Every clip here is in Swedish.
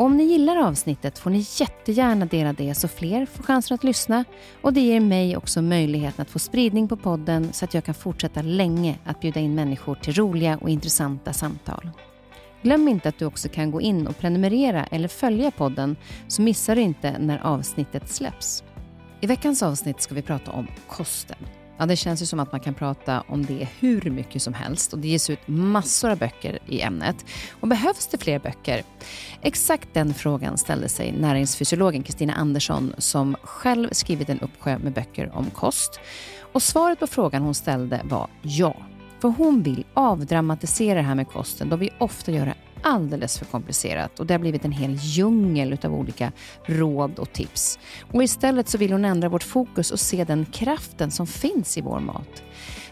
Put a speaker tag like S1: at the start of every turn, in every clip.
S1: Och om ni gillar avsnittet får ni jättegärna dela det så fler får chansen att lyssna och det ger mig också möjligheten att få spridning på podden så att jag kan fortsätta länge att bjuda in människor till roliga och intressanta samtal. Glöm inte att du också kan gå in och prenumerera eller följa podden så missar du inte när avsnittet släpps. I veckans avsnitt ska vi prata om kosten. Ja, det känns ju som att man kan prata om det hur mycket som helst och det ges ut massor av böcker i ämnet. Och behövs det fler böcker? Exakt den frågan ställde sig näringsfysiologen Kristina Andersson som själv skrivit en uppsjö med böcker om kost. Och svaret på frågan hon ställde var ja. För hon vill avdramatisera det här med kosten då vi ofta gör det alldeles för komplicerat och det har blivit en hel djungel av olika råd och tips. Och istället så vill hon ändra vårt fokus och se den kraften som finns i vår mat.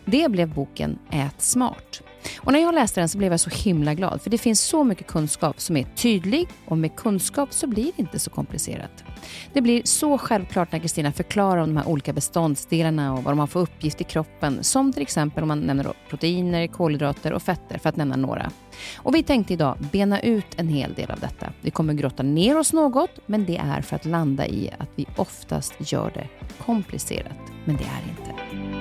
S1: Det blev boken Ät smart. Och när jag läste den så blev jag så himla glad för det finns så mycket kunskap som är tydlig och med kunskap så blir det inte så komplicerat. Det blir så självklart när Kristina förklarar om de här olika beståndsdelarna och vad de har för uppgift i kroppen, som till exempel om man nämner proteiner, kolhydrater och fetter för att nämna några. Och vi tänkte idag bena ut en hel del av detta. Vi kommer grotta ner oss något, men det är för att landa i att vi oftast gör det komplicerat, men det är inte.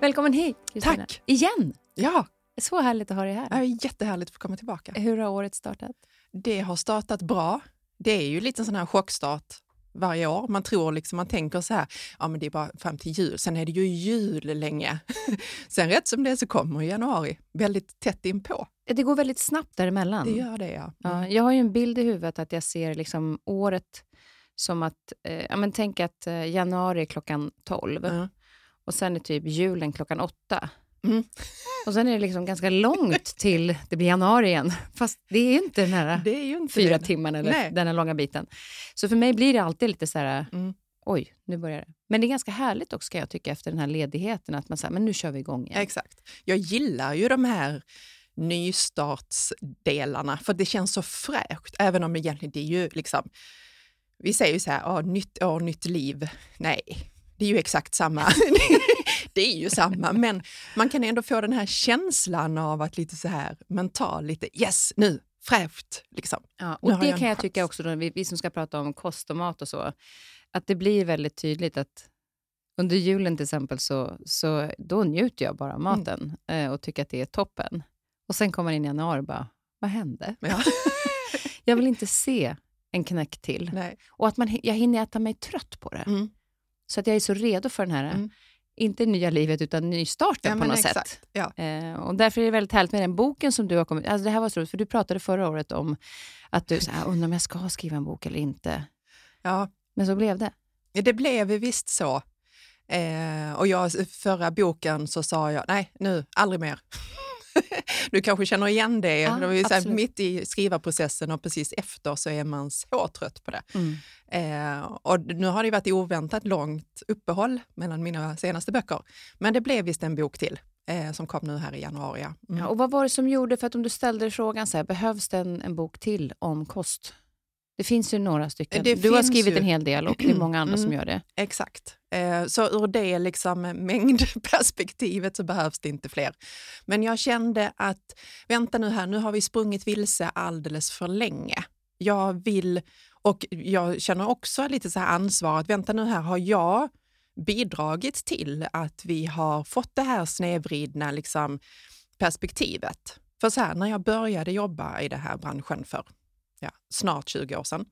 S1: Välkommen hit, Kristina.
S2: Tack!
S1: Igen!
S2: Ja.
S1: Så härligt att ha dig här.
S2: Ja, jättehärligt att få komma tillbaka.
S1: Hur har året startat?
S2: Det har startat bra. Det är ju lite en sån här chockstart varje år. Man tror liksom, man tänker så här, ja men det är bara fram till jul, sen är det ju jul länge. sen rätt som det så kommer januari väldigt tätt inpå.
S1: Det går väldigt snabbt däremellan.
S2: Det gör det ja.
S1: Mm. ja jag har ju en bild i huvudet att jag ser liksom året som att, eh, ja men tänk att eh, januari är klockan 12. Mm och sen är typ julen klockan åtta. Mm. Och sen är det liksom ganska långt till det blir januari igen. Fast det är ju inte den här
S2: det är ju inte
S1: fyra timmarna eller Nej. den här långa biten. Så för mig blir det alltid lite så här, mm. oj, nu börjar det. Men det är ganska härligt också kan jag tycka efter den här ledigheten att man säger, men nu kör vi igång igen.
S2: Exakt. Jag gillar ju de här nystartsdelarna för det känns så fräscht, även om egentligen det är ju liksom, vi säger ju så här, nytt år, nytt liv. Nej, det är ju exakt samma. det är ju samma, men man kan ändå få den här känslan av att lite så här mental, lite yes, nu, fräscht. Liksom.
S1: Ja, och det jag kan jag tycka också, då, vi, vi som ska prata om kost och mat och så, att det blir väldigt tydligt att under julen till exempel så, så då njuter jag bara av mm. maten mm. och tycker att det är toppen. Och sen kommer in i januari och bara, vad hände? Ja. jag vill inte se en knäck till. Nej. Och att man, jag hinner äta mig trött på det. Mm. Så att jag är så redo för den här, mm. inte nya livet, utan nystarten ja, på något exakt. sätt. Ja. Eh, och därför är det väldigt härligt med den boken som du har kommit... Alltså det här var så roligt, för du pratade förra året om att du så här, undrar om jag ska skriva en bok eller inte. Ja. Men så blev det.
S2: Det blev visst så. Eh, och jag, förra boken så sa jag, nej nu, aldrig mer. Du kanske känner igen det.
S1: Ja,
S2: det så här, mitt i skrivarprocessen och precis efter så är man så trött på det.
S1: Mm.
S2: Eh, och nu har det varit oväntat långt uppehåll mellan mina senaste böcker. Men det blev visst en bok till eh, som kom nu här i januari. ja. Mm.
S1: Ja, och vad var det som gjorde, för att om du ställde frågan så här, behövs det en, en bok till om kost? Det finns ju några stycken.
S2: Det
S1: du har skrivit
S2: ju.
S1: en hel del och det är många andra som
S2: Mm.
S1: gör det.
S2: Exakt. Eh, Så ur det liksom mängdperspektivet så behövs det inte fler. Men jag kände att, vänta nu här, nu har vi sprungit vilse alldeles för länge. Jag vill, och jag känner också lite så här ansvar att vänta nu här, har jag bidragit till att vi har fått det här snedvridna liksom, perspektivet? För så här, när jag började jobba i den här branschen för ja, snart 20 år sedan,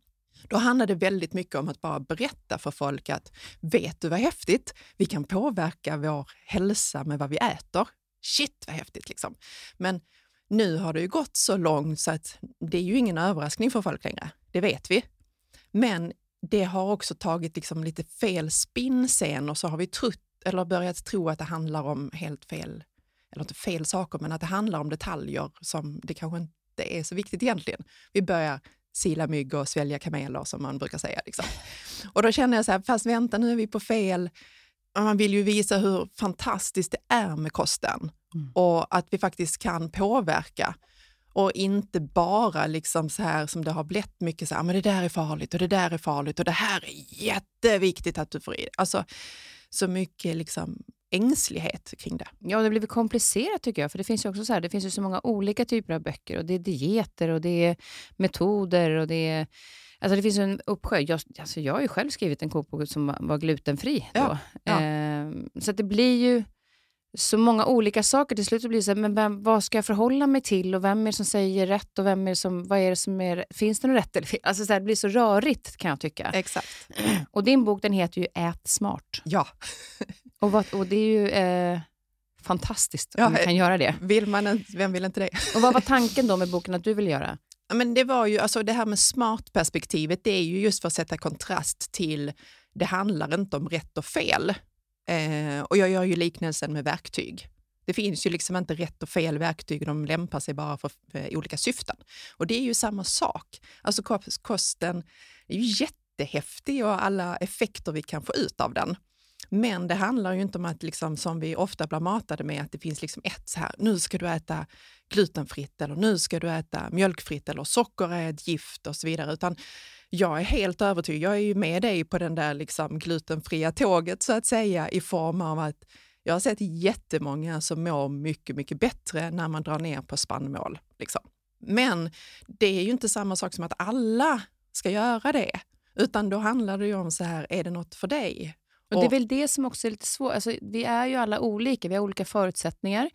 S2: då handlade det väldigt mycket om att bara berätta för folk att vet du vad häftigt? Vi kan påverka vår hälsa med vad vi äter. Shit vad häftigt liksom. Men nu har det ju gått så långt så att det är ju ingen överraskning för folk längre. Det vet vi. Men det har också tagit liksom lite fel spinn sen och så har vi trott, eller börjat tro att det handlar om helt fel, eller inte fel saker, men att det handlar om detaljer som det kanske inte är så viktigt egentligen. Vi börjar sila mygg och svälja kameler som man brukar säga. Liksom. Och då känner jag så här, fast vänta nu är vi på fel. Man vill ju visa hur fantastiskt det är med kosten
S1: Mm.
S2: och att vi faktiskt kan påverka. Och inte bara liksom så här som det har blivit mycket så här, "Ah, men det där är farligt och det där är farligt och det här är jätteviktigt att du får i dig." Alltså så mycket liksom ängslighet kring det.
S1: Ja, det blivit komplicerat tycker jag. För det finns ju också så här, det finns ju så många olika typer av böcker. Och det är dieter och det är metoder och det är... Alltså det finns en uppsjö. Jag, alltså jag har ju själv skrivit en kokbok som var- glutenfri. Då.
S2: Ja, ja.
S1: Ehm, så det blir ju så många olika saker. Till slut blir det så här, men vem, vad ska jag förhålla mig till och vem är det som säger rätt och vem är som, vad är det som är, finns det något rätt eller? Alltså så här, det blir så rörigt kan jag tycka.
S2: Exakt.
S1: Och din bok den heter ju Ät smart.
S2: Ja,
S1: Och, vad, och det är ju eh, fantastiskt
S2: Ja,
S1: om du kan göra det.
S2: vill man, en- vem vill inte det?
S1: Och vad var tanken då med boken att du ville göra?
S2: Men det var ju, alltså det här med smart-perspektivet, det är ju just för att sätta kontrast till, det handlar inte om rätt och fel. Eh, och jag gör ju liknelsen med verktyg. Det finns ju liksom inte rätt och fel verktyg, de lämpar sig bara för, för olika syften. Och det är ju samma sak. Alltså kos- kosten är ju jättehäftig och alla effekter vi kan få ut av den. Men det handlar ju inte om att, liksom, som vi ofta blir matade med, att det finns liksom ett så här, nu ska du äta glutenfritt eller nu ska du äta mjölkfritt eller socker är ett gift och så vidare. Utan jag är helt övertygad, jag är ju med dig på den där liksom glutenfria tåget så att säga i form av att jag har sett jättemånga som mår mycket, mycket bättre när man drar ner på spannmål. Liksom. Men det är ju inte samma sak som att alla ska göra det, utan då handlar det ju om så här, är det något för dig?
S1: Och det är väl det som också är lite svårt. Alltså, vi är ju alla olika, vi har olika förutsättningar,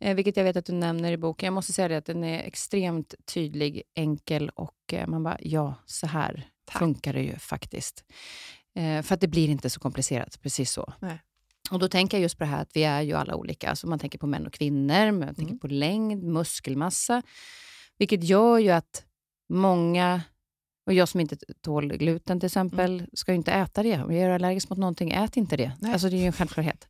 S1: eh, vilket jag vet att du nämner i boken. Jag måste säga det att den är extremt tydlig, enkel och eh, man bara, ja, så här
S2: Tack.
S1: funkar det ju faktiskt. Eh, för att det blir inte så komplicerat, precis så.
S2: Nej.
S1: Och då tänker jag just på det här att vi är ju alla olika. Alltså man tänker på män och kvinnor, man tänker
S2: Mm.
S1: på längd, muskelmassa. Vilket gör ju att många, och jag som inte tål gluten till exempel, ska ju inte äta det. Om jag är allergisk mot någonting, ät inte det.
S2: Nej.
S1: Alltså det är ju en självklarhet.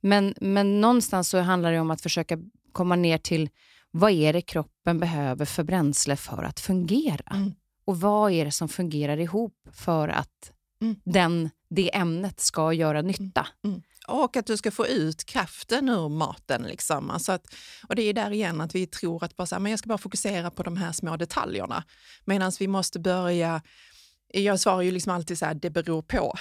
S1: Men, men någonstans så handlar det om att försöka komma ner till vad är det kroppen behöver för bränsle för att fungera?
S2: Mm.
S1: Och vad är det som fungerar ihop för att
S2: Mm.
S1: den, det ämnet ska göra nytta?
S2: Och att du ska få ut kraften ur maten. Liksom. Alltså att, och det är där igen att vi tror att bara så här, men jag ska bara fokusera på de här små detaljerna. Medan vi måste börja jag svarar ju liksom alltid så här, det beror på.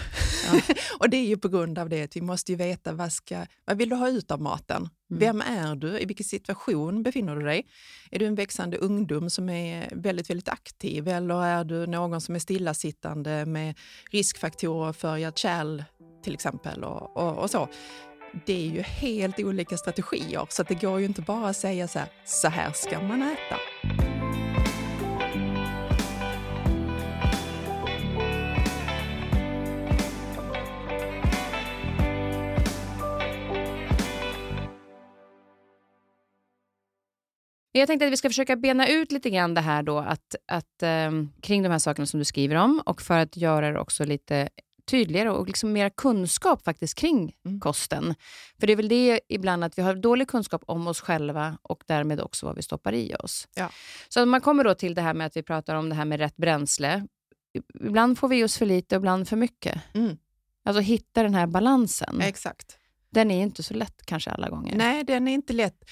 S2: och det är ju på grund av det att vi måste ju veta vad, ska, vad vill du ha ut av maten?
S1: Mm.
S2: Vem är du? I vilken situation befinner du dig? Är du en växande ungdom som är väldigt, väldigt aktiv eller är du någon som är stillasittande med riskfaktorer för hjärt-kärl till exempel och, och, och så? Det är ju helt olika strategier så att det går ju inte bara att säga så här, så här ska man äta.
S1: Jag tänkte att vi ska försöka bena ut lite grann det här då, att, att, um, kring de här sakerna som du skriver om och för att göra det också lite tydligare och liksom mera kunskap faktiskt kring
S2: Mm.
S1: kosten. För det är väl det ibland att vi har dålig kunskap om oss själva och därmed också vad vi stoppar i oss.
S2: Ja.
S1: Så man kommer då till det här med att vi pratar om det här med rätt bränsle. Ibland får vi oss för lite och ibland för mycket.
S2: Mm.
S1: Alltså hitta den här balansen.
S2: Exakt.
S1: Den är inte så lätt kanske alla gånger.
S2: Nej, den är inte lätt.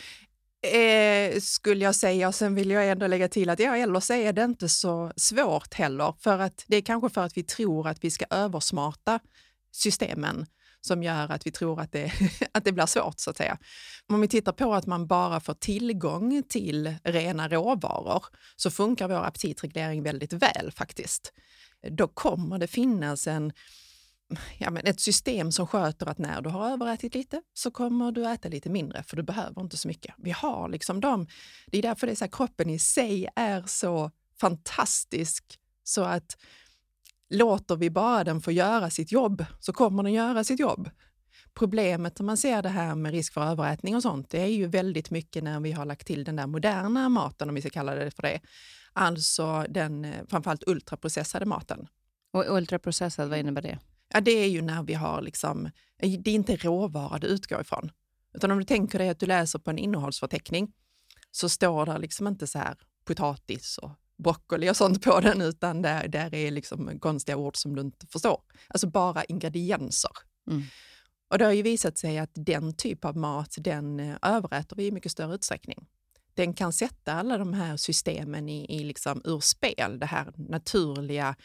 S2: Eh, skulle jag säga. Och sen vill jag ändå lägga till att ja, eller så är det inte så svårt heller. För att det är kanske för att vi tror att vi ska översmarta systemen som gör att vi tror att det, att det blir svårt så att säga. Om vi tittar på att man bara får tillgång till rena råvaror så funkar vår aptitreglering väldigt väl faktiskt. Då kommer det finnas en, ja, men ett system som sköter att när du har överätit lite så kommer du äta lite mindre för du behöver inte så mycket. Vi har liksom dem. Det är därför det är så här, kroppen i sig är så fantastisk så att låter vi bara den få göra sitt jobb så kommer den göra sitt jobb. Problemet när man ser det här med risk för överätning och sånt, det är ju väldigt mycket när vi har lagt till den där moderna maten, om vi ska kalla det för det. Alltså den eh, framförallt ultraprocessade maten.
S1: Och ultraprocessad, vad innebär det?
S2: Ja, det är ju när vi har liksom, det är inte råvara du utgår ifrån. Utan om du tänker dig att du läser på en innehållsförteckning så står det liksom inte så här potatis och broccoli och sånt på den utan där, där är liksom konstiga ord som du inte förstår. Alltså bara ingredienser.
S1: Mm.
S2: Och det har ju visat sig att den typ av mat, den eh, överäter vi i mycket större utsträckning. Den kan sätta alla de här systemen i, i liksom ur spel, det här naturliga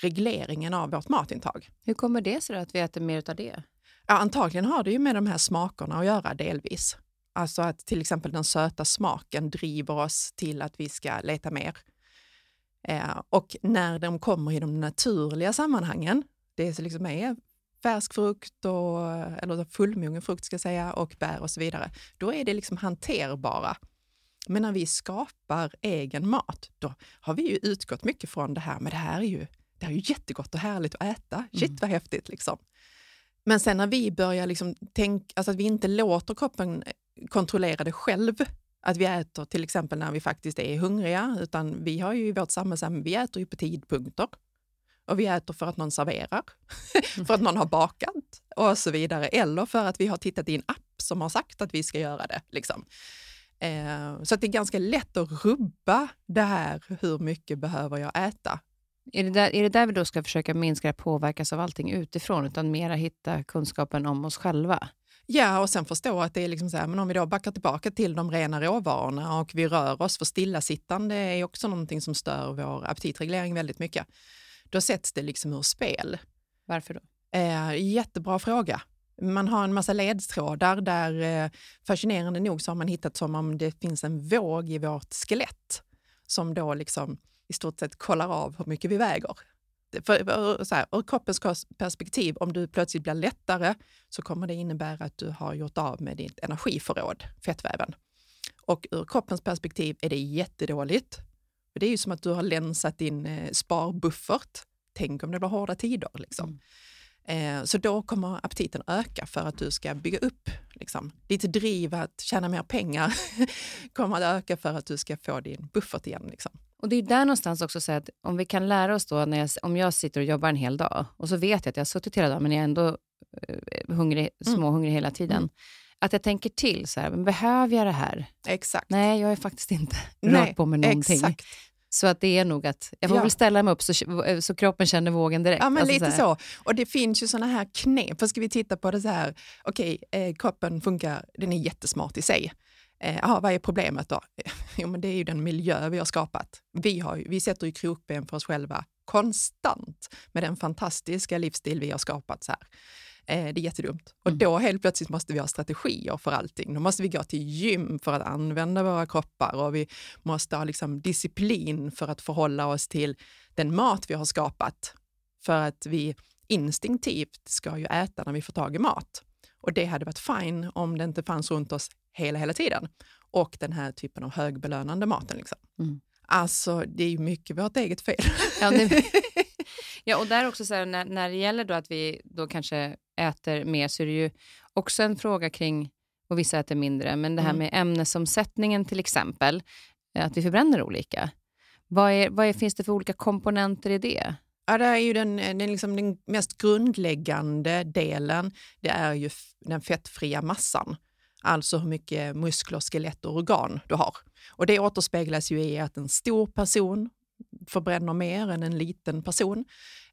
S2: regleringen av vårt matintag.
S1: Hur kommer det sig att vi äter mer av det?
S2: Ja, antagligen har det ju med de här smakerna att göra delvis. Alltså att till exempel den söta smaken driver oss till att vi ska leta mer. Eh, och när de kommer i de naturliga sammanhangen, det som liksom är färsk frukt, och, eller fullmogen frukt ska säga, och bär och så vidare, då är det liksom hanterbara. Men när vi skapar egen mat, då har vi ju utgått mycket från det här, men det här är ju, det här är ju jättegott och härligt att äta. Shit
S1: Mm.
S2: vad häftigt liksom. Men sen när vi börjar liksom tänka, alltså att vi inte låter kroppen kontrollera det själv, att vi äter till exempel när vi faktiskt är hungriga, utan vi har ju i vårt samhälle, vi äter ju på tidpunkter. Och vi äter för att någon serverar, för att någon har bakat och så vidare. Eller för att vi har tittat i en app som har sagt att vi ska göra det. Liksom. Eh, så det är ganska lätt att rubba det här, hur mycket behöver jag äta?
S1: Är det, där, är det där vi då ska försöka minska att påverkas av allting utifrån, utan mera hitta kunskapen om oss själva?
S2: Ja, och sen förstå att det är liksom så här, men om vi då backar tillbaka till de rena råvarorna och vi rör oss, för stillasittande är också någonting som stör vår aptitreglering väldigt mycket. Då sätts det liksom ur spel.
S1: Varför då?
S2: Eh, jättebra fråga. Man har en massa ledtrådar där eh, fascinerande nog så har man hittat som om det finns en våg i vårt skelett som då liksom i stort sett kollar av hur mycket vi väger. För, för, så här, ur kroppens perspektiv, om du plötsligt blir lättare så kommer det innebära att du har gjort av med ditt energiförråd, fettväven. Och ur kroppens perspektiv är det jättedåligt. För det är ju som att du har länsat din eh, sparbuffert. Tänk om det blir hårda tider. Liksom. Eh, så då kommer aptiten öka för att du ska bygga upp liksom. ditt driv att tjäna mer pengar kommer att öka för att du ska få din buffert igen. Liksom.
S1: Och Det är där någonstans också så att om vi kan lära oss då, när jag, om jag sitter och jobbar en hel dag och så vet jag att jag har suttit hela dagen men jag är ändå eh, hungrig,
S2: Mm.
S1: småhungrig hela tiden.
S2: Mm.
S1: Att jag tänker till, så här, men behöver jag det här?
S2: Exakt.
S1: Nej, jag är faktiskt inte
S2: Nej,
S1: rört på med någonting.
S2: Exakt.
S1: Så att det är nog att jag får
S2: Ja.
S1: väl ställa mig upp så, så kroppen känner vågen direkt.
S2: Ja, men
S1: Alltså
S2: lite
S1: här.
S2: så. Och det finns ju såna här knep. För ska vi titta på det så här, okej, eh, kroppen funkar, den är jättesmart i sig. Eh, vad är problemet då? Jo, men det är ju den miljö vi har skapat. Vi, har, vi sätter ju krokben för oss själva konstant med den fantastiska livsstil vi har skapat. Så här. Eh, det är jättedumt. Och
S1: Mm.
S2: då helt plötsligt måste vi ha strategier för allting. Då måste vi gå till gym för att använda våra kroppar och vi måste ha liksom disciplin för att förhålla oss till den mat vi har skapat. För att vi instinktivt ska ju äta när vi får tag i mat. Och det hade varit fine om det inte fanns runt oss hela, hela tiden. Och den här typen av högbelönande maten. Liksom.
S1: Mm.
S2: Alltså, det är ju mycket vårt eget fel.
S1: Ja, det, ja, och där också så här, när, när det gäller då att vi då kanske äter mer så är det ju också en fråga kring, och vissa äter mindre, men det här
S2: Mm.
S1: med ämnesomsättningen till exempel, att vi förbränner olika. Vad, är, vad är, finns det för olika komponenter i det?
S2: Ja, det är ju den, den, liksom den mest grundläggande delen. Det är ju den fettfria massan. Alltså hur mycket muskler, skelett och organ du har. Och det återspeglas ju i att en stor person förbränner mer än en liten person.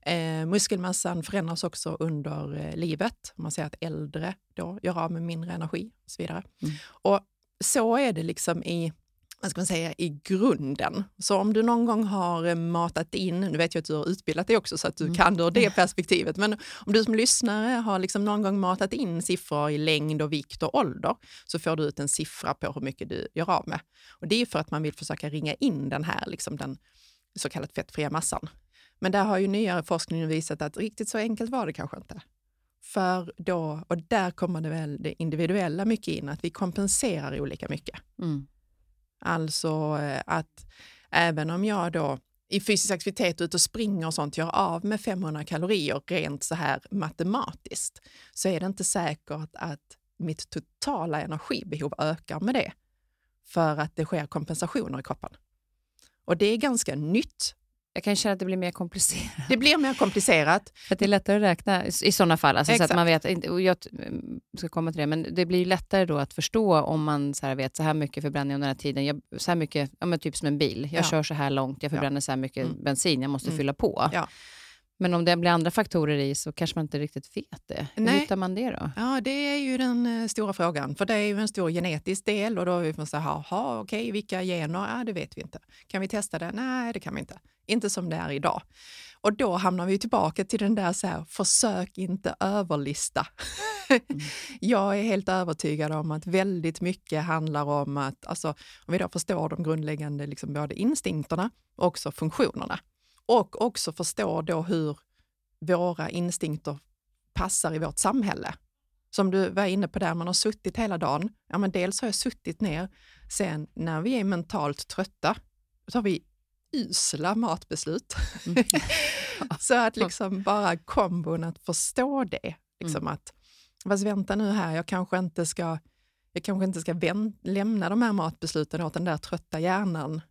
S2: Eh, muskelmassan förändras också under eh, livet. Man säger att äldre då gör av med mindre energi och så vidare. Mm. Och så är det liksom i vad ska man säga, i grunden. Så om du någon gång har eh, matat in, nu vet jag att du har utbildat dig också så att du mm. kan det ur det perspektivet, men om du som lyssnare har liksom någon gång matat in siffror i längd och vikt och ålder så får du ut en siffra på hur mycket du gör av med. Och det är för att man vill försöka ringa in den här liksom den så kallat fettfria massan. Men där har ju nyare forskning visat att riktigt så enkelt var det kanske inte. För då, och där kommer det väl det individuella mycket in, att vi kompenserar olika mycket. Mm. Alltså eh, att även om jag då i fysisk aktivitet ute och springer och sånt gör av med 500 kalorier rent så här matematiskt, så är det inte säkert att mitt totala energibehov ökar med det. För att det sker kompensationer i kroppen. Och det är ganska nytt
S1: jag kan känna att det blir mer komplicerat.
S2: Det blir mer komplicerat.
S1: För det är lättare att räkna i, sådana fall. Alltså så att man vet, jag ska komma till det, men det blir lättare då att förstå om man så vet så här mycket förbränning under den här tiden. Jag, så här mycket, ja, typ som en bil. Jag ja. kör så här långt, jag förbränner ja. så här mycket mm. bensin, jag måste mm. fylla på. Ja. Men om det blir andra faktorer i så kanske man inte riktigt vet det. Hur Nej. hittar man det då?
S2: Ja, det är ju den uh, stora frågan. För det är ju en stor genetisk del och då är vi så här, okej, okay, vilka gener? Ja, det vet vi inte. Kan vi testa det? Nej, det kan vi inte. Inte som det är idag. Och då hamnar vi tillbaka till den där, så här, försök inte överlista. Mm. Jag är helt övertygad om att väldigt mycket handlar om att, alltså, om vi då förstår de grundläggande liksom, både instinkterna och också funktionerna. Och också förstår då hur våra instinkter passar i vårt samhälle. Som du var inne på där, man har suttit hela dagen. Ja, men dels har jag suttit ner. Sen när vi är mentalt trötta, så har vi usla matbeslut. Mm. så att liksom bara kombon att förstå det. Liksom mm. att, fast vänta nu här, jag kanske inte ska, jag kanske inte ska lämna de här matbesluten åt den där trötta hjärnan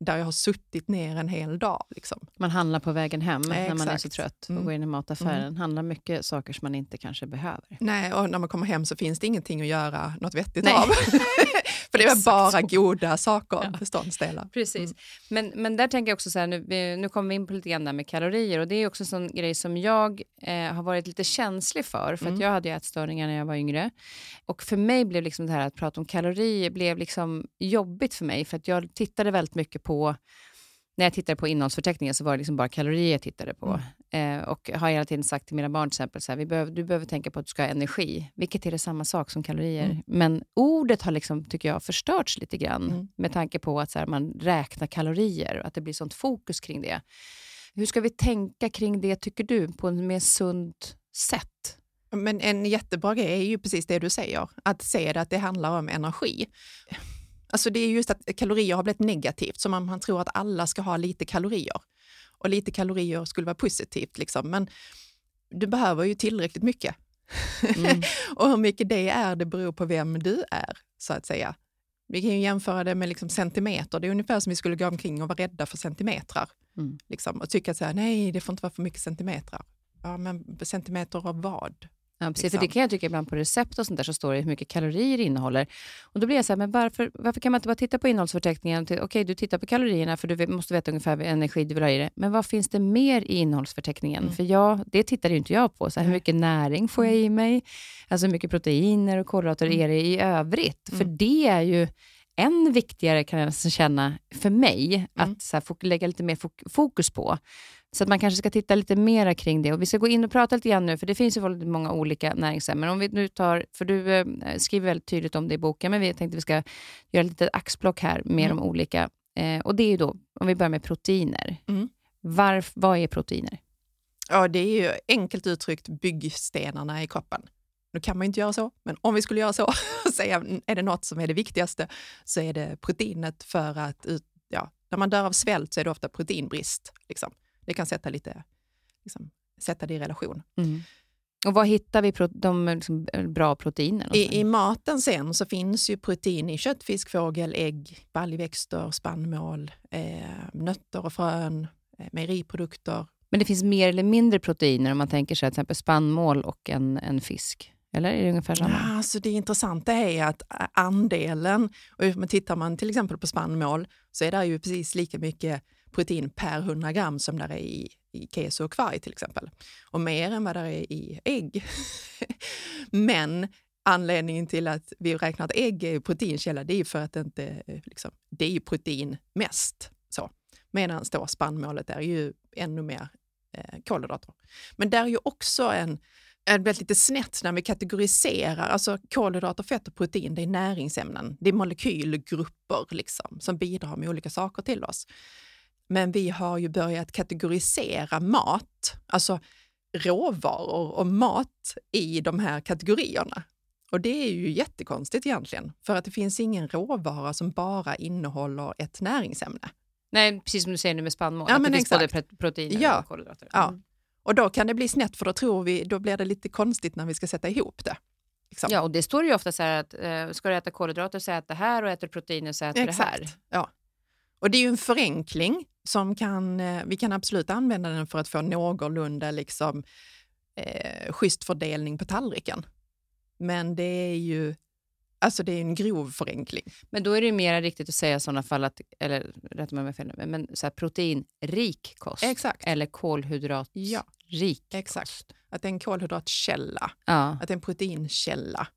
S2: där jag har suttit ner en hel dag. Liksom.
S1: Man handlar på vägen hem eh, när man är så trött och mm. går in i mataffären. Mm. handlar mycket saker som man inte kanske behöver.
S2: Nej, och när man kommer hem så finns det ingenting att göra något vettigt Nej. av. För det är bara goda saker, ja. beståndsdelar.
S1: Precis. Mm. Men, men där tänker jag också så här, nu, nu kommer vi in på lite grann där med kalorier och det är också en sån grej som jag eh, har varit lite känslig för. För att mm. jag hade ju ätstörningar när jag var yngre. Och för mig blev liksom det här att prata om kalorier blev liksom jobbigt för mig för att jag tittade väldigt mycket på när jag tittade på innehållsförteckningen så var det liksom bara kalorier jag tittade på. Mm. Eh, och har hela tiden sagt till mina barn till exempel, så här, vi behöver, du behöver tänka på att du ska ha energi, vilket är det samma sak som kalorier. Mm. Men ordet har liksom, tycker jag, förstörts lite grann mm. med tanke på att så här, man räknar kalorier och att det blir sånt fokus kring det. Hur ska vi tänka kring det, tycker du, på ett mer sunt sätt?
S2: Men en jättebra grej är ju precis det du säger, att se det att det handlar om energi. Alltså det är just att kalorier har blivit negativt, som man, man tror att alla ska ha lite kalorier. Och lite kalorier skulle vara positivt, liksom. men du behöver ju tillräckligt mycket. Mm. och hur mycket det är, det beror på vem du är, så att säga. Vi kan ju jämföra det med liksom centimeter. Det är ungefär som vi skulle gå omkring och vara rädda för centimetrar. Mm. Liksom, och tycka att så nej, det får inte vara för mycket centimetrar. Ja, men centimeter av vad?
S1: Ja, precis. Liksom. För det kan jag tycka ibland på recept och sånt där så står det hur mycket kalorier det innehåller. Och då blir jag så här, men varför, varför kan man inte bara titta på innehållsförteckningen? Okej, okay, du tittar på kalorierna för du måste veta ungefär vilken energi du vill ha i det. Men vad finns det mer i innehållsförteckningen? Mm. För jag, det tittar ju inte jag på. Så här, hur mycket näring får jag i mig? Alltså hur mycket proteiner och kolhydrater mm. är det i övrigt? Mm. För det är ju än viktigare kan jag känna för mig, mm. att så här, lägga lite mer fokus på. Så att man kanske ska titta lite mer kring det. Och Vi ska gå in och prata lite grann nu, för det finns ju väldigt många olika näringsämnen. Om vi nu tar, för du eh, skriver väldigt tydligt om det i boken, men vi tänkte att vi ska göra ett litet axplock här med mm. de olika. Eh, och det är ju då, om vi börjar med proteiner. Mm. Varf, vad är proteiner?
S2: Ja, det är ju enkelt uttryckt byggstenarna i kroppen. Nu kan man inte göra så, men om vi skulle göra så och säga är det något som är det viktigaste så är det proteinet för att ja, när man dör av svält så är det ofta proteinbrist. Liksom. Det kan sätta, lite, liksom, sätta det i relation. Mm.
S1: Och Var hittar vi de liksom, bra proteinerna?
S2: I, I maten sen så finns ju protein i kött, fisk, fågel, ägg, baljväxter, spannmål, eh, nötter och frön, eh, mejeriprodukter,
S1: Men det finns mer eller mindre proteiner om man tänker sig till exempel spannmål och en, en fisk. Eller är det ungefär samma?
S2: Ja, alltså det intressanta är att andelen, och om man tittar man till exempel på spannmål, så är det ju precis lika mycket protein per 100 gram som där är i, i keso och kvarg till exempel. Och mer än vad det är i ägg. Men anledningen till att vi räknar att ägg är proteinkälla, det är för att det inte eh, liksom, det är ju protein mest. Så. Medan då spannmålet är ju ännu mer eh, kolhydrater. Men där är ju också en det blir lite snett när vi kategoriserar. Alltså kolhydrater, fett och protein, det är näringsämnen. Det är molekylgrupper liksom, som bidrar med olika saker till oss. Men vi har ju börjat kategorisera mat, alltså råvaror och mat i de här kategorierna. Och det är ju jättekonstigt egentligen, för att det finns ingen råvara som bara innehåller ett näringsämne.
S1: Nej, precis som du säger nu med spannmål,
S2: ja,
S1: att
S2: men
S1: det finns
S2: exakt.
S1: både proteiner
S2: ja.
S1: och kolhydrater.
S2: Ja. Och då kan det bli snett, för då tror vi, då blir det lite konstigt när vi ska sätta ihop det. Liksom.
S1: Ja, och det står ju ofta så här att eh, ska du äta kolhydrater så ät det här och äter du proteiner så äter
S2: Exakt.
S1: det här.
S2: Ja. Och det är ju en förenkling som kan, eh, vi kan absolut använda den för att få någorlunda liksom, eh, schysst fördelning på tallriken. Men det är ju alltså det är en grov förenkling.
S1: Men då är det mer riktigt att säga i sådana fall att, eller rätta mig om jag fel nu, men så här, proteinrik kost
S2: Exakt.
S1: eller kolhydratrik
S2: Ja, exakt. Att det är en kolhydratkälla,
S1: Ja,
S2: att det är en proteinkälla.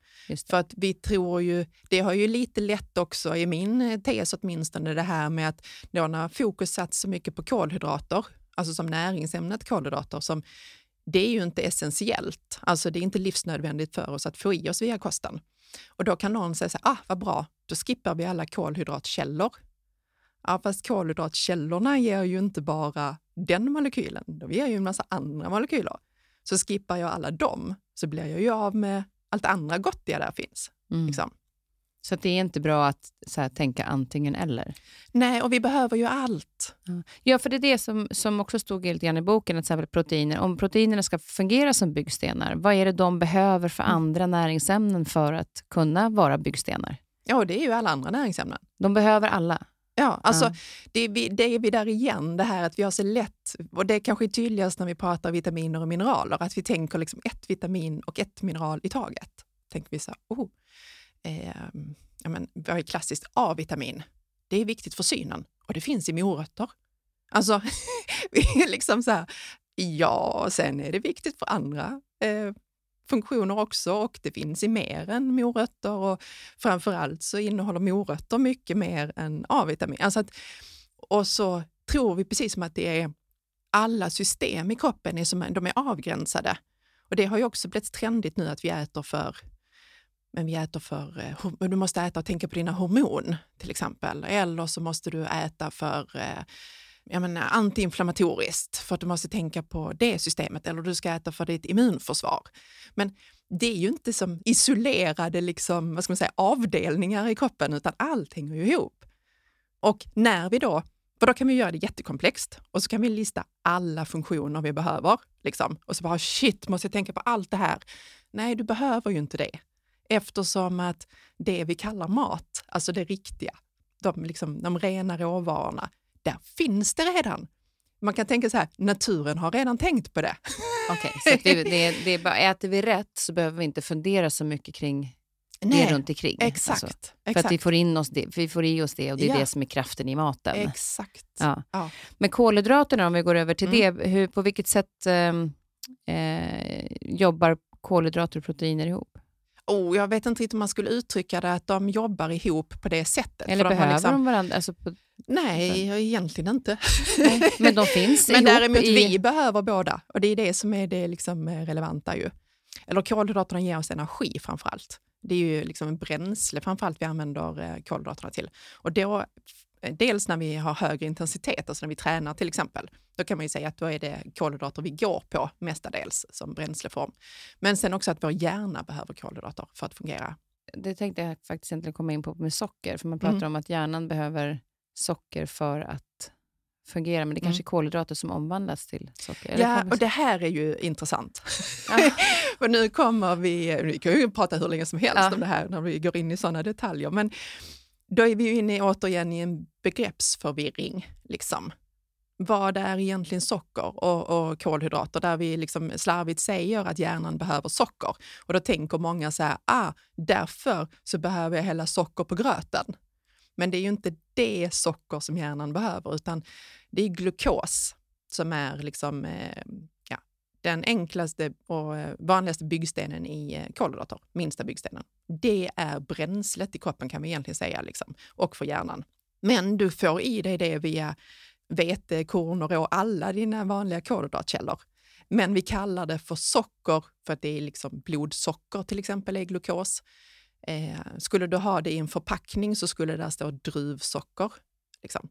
S2: För att vi tror ju, det har ju lite lätt också i min tes åtminstone det här med att då när fokus satts så mycket på kolhydrater, alltså som näringsämnet kolhydrater, som det är ju inte essentiellt, alltså det är inte livsnödvändigt för oss att få i oss via kosten. Och då kan någon säga så här, ah vad bra, då skippar vi alla kolhydratkällor. Ja, fast kolhydratkällorna ger ju inte bara den molekylen, de ger ju en massa andra molekyler. Så skippar jag alla dem så blir jag ju av med allt andra gottiga där finns.
S1: Mm.
S2: Liksom.
S1: Så det är inte bra att här, tänka antingen eller.
S2: Nej, och vi behöver ju allt.
S1: Ja, för det är det som, som också stod lite grann i boken, att exempel proteiner, om proteinerna ska fungera som byggstenar, vad är det de behöver för
S2: Mm.
S1: andra näringsämnen för att kunna vara byggstenar?
S2: Ja, det är ju alla andra näringsämnen.
S1: De behöver alla.
S2: Ja, alltså
S1: Ja.
S2: Det, är vi, det är vi där igen, det här att vi har så lätt, och det är kanske är tydligast när vi pratar vitaminer och mineraler, att vi tänker liksom ett vitamin och ett mineral i taget. Tänker vi så här, oh, eh, ja, men, vad är klassiskt A-vitamin? Det är viktigt för synen och det finns i morötter. Alltså, vi är liksom så här, ja, sen är det viktigt för andra eh, funktioner också och det finns i mer än morötter och framförallt så innehåller morötter mycket mer än A-vitamin. Alltså att, och så tror vi precis som att det är alla system i kroppen är, som, de är avgränsade. Och det har ju också blivit trendigt nu att vi äter för men vi äter för, eh, du måste äta och tänka på dina hormon till exempel. Eller så måste du äta för eh, jag menar, eh, antiinflammatoriskt för att du måste tänka på det systemet. Eller du ska äta för ditt immunförsvar. Men det är ju inte som isolerade liksom, vad ska man säga, avdelningar i kroppen utan allt hänger ju ihop. Och när vi då, för då kan vi göra det jättekomplext och så kan vi lista alla funktioner vi behöver. Liksom. Och så bara shit, måste jag tänka på allt det här? Nej, du behöver ju inte det. Eftersom att det vi kallar mat, alltså det riktiga, de, liksom, de rena råvarorna, där finns det redan. Man kan tänka så här, naturen har redan tänkt på det.
S1: Okej, så att vi, det, det är bara, äter vi rätt så behöver vi inte fundera så mycket kring det runt omkring.
S2: exakt.
S1: Alltså, för
S2: exakt.
S1: att vi får, in oss det, vi får i oss det och det är
S2: Ja.
S1: det som är kraften i maten.
S2: exakt.
S1: Ja.
S2: Ja.
S1: Men kolhydraterna, om vi går över till
S2: Mm.
S1: det, hur, på vilket sätt ehm, eh, jobbar kolhydrater och proteiner ihop?
S2: Oh, jag vet inte riktigt om man skulle uttrycka det att de jobbar ihop på det sättet.
S1: Eller
S2: de
S1: behöver
S2: liksom-
S1: de varandra? Alltså på,
S2: Nej, egentligen inte.
S1: nej, men de finns
S2: Men däremot
S1: i...
S2: vi behöver båda och det är det som är det liksom eh, relevanta ju. Eller kolhydraterna ger oss energi framför allt. Det är ju liksom en bränsle framför allt vi använder eh, kolhydraterna till. Och då, eh, dels när vi har högre intensitet, alltså när vi tränar till exempel, då kan man ju säga att då är det kolhydrater vi går på mestadels som bränsleform. Men sen också att vår hjärna behöver kolhydrater för att fungera.
S1: Det tänkte jag faktiskt egentligen komma in på med socker, för man pratar
S2: Mm.
S1: om att hjärnan behöver socker för att fungera, men det kanske är kolhydrater som omvandlas till socker.
S2: Mm. Ja, och det här är ju intressant. För nu kommer vi, vi kan ju prata hur länge som helst
S1: Ja.
S2: om det här när vi går in i sådana detaljer, men då är vi ju inne återigen i en begreppsförvirring. Liksom. vad är egentligen socker och, och kolhydrater där vi liksom slarvigt säger att hjärnan behöver socker. Och då tänker många så här, ah, därför så behöver jag hälla socker på gröten. Men det är ju inte det socker som hjärnan behöver, utan det är glukos som är liksom, eh, ja, den enklaste och eh, vanligaste byggstenen i eh, kolhydrater, minsta byggstenen. Det är bränslet i kroppen kan vi egentligen säga, liksom, och för hjärnan. Men du får i dig det via vete, korn och rå, alla dina vanliga kolhydratkällor. Men vi kallar det för socker för att det är liksom blodsocker till exempel, är glukos. Eh, skulle du ha det i en förpackning så skulle det där stå druvsocker. Liksom.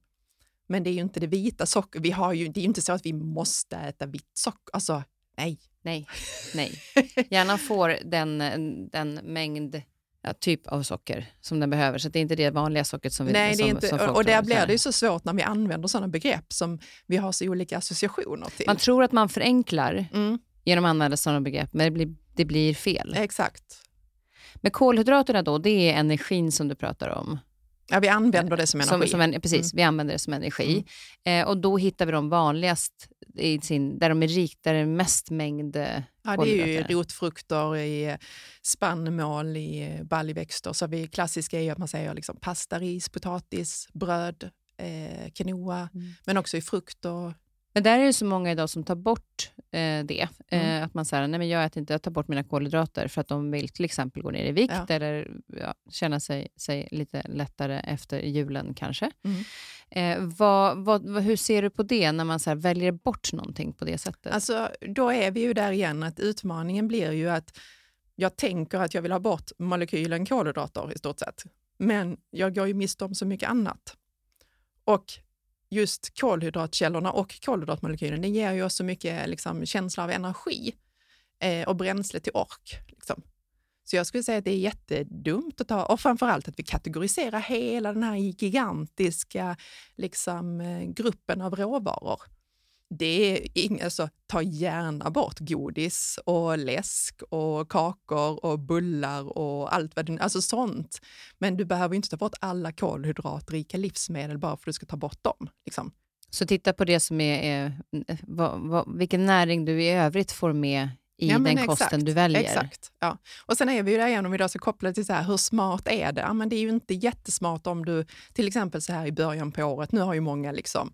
S2: Men det är ju inte det vita socker. Vi har ju, det är ju inte så att vi måste äta vitt socker. Alltså, nej.
S1: Nej, nej. Hjärnan får den, den mängd ja, typ av socker som den behöver. Så det är inte det vanliga sockret som vi
S2: Nej,
S1: som,
S2: det är inte,
S1: som folk
S2: och där blir det ju så svårt när vi använder sådana begrepp som vi har så olika associationer till.
S1: Man tror att man förenklar
S2: Mm,
S1: genom att använda sådana begrepp, men det blir, det blir fel.
S2: exakt.
S1: Men kolhydraterna då, det är energin som du pratar om.
S2: Ja, vi använder det som energi.
S1: Som, som en, precis, vi använder det som energi. Eh, och då hittar vi dem vanligast i sin, där de är rik, där det är mest mängd eh,
S2: Ja, det är ju rotfrukter, i eh, spannmål, i eh, baljväxter. Så vi klassiska är att man säger liksom pasta, ris, potatis, bröd, eh, quinoa,
S1: Mm.
S2: men också i frukt och
S1: Men där är det så många idag som tar bort eh, det.
S2: Mm.
S1: Eh, att man säger, nej men jag äter inte, jag tar bort mina kolhydrater för att de vill till exempel gå ner i vikt
S2: Ja.
S1: eller ja, känna sig, sig lite lättare efter julen kanske.
S2: Mm.
S1: Eh, vad, vad, hur ser du på det när man så här, väljer bort någonting på det sättet?
S2: Alltså, då är vi ju där igen att utmaningen blir ju att jag tänker att jag vill ha bort molekylen kolhydrater i stort sett. Men jag går ju miste om så mycket annat. Och just kolhydratkällorna och kolhydratmolekylen, det ger ju oss så mycket liksom, känsla av energi eh, och bränsle till ork. Liksom. Så jag skulle säga att det är jättedumt att ta, och framförallt att vi kategoriserar hela den här gigantiska liksom, eh, gruppen av råvaror det är ing, alltså, ta gärna bort godis och läsk och kakor och bullar och allt vad det alltså sånt. Men du behöver inte ta bort alla kolhydratrika livsmedel bara för att du ska ta bort dem. Liksom.
S1: Så titta på det som är, är vad, vad, vilken näring du i övrigt får med i
S2: Ja,
S1: den kosten
S2: exakt,
S1: du väljer.
S2: Exakt. Ja. Och sen är vi ju där igen, om vi då ska koppla till så här, hur smart är det? Ja, men det är ju inte jättesmart om du, till exempel så här i början på året, nu har ju många liksom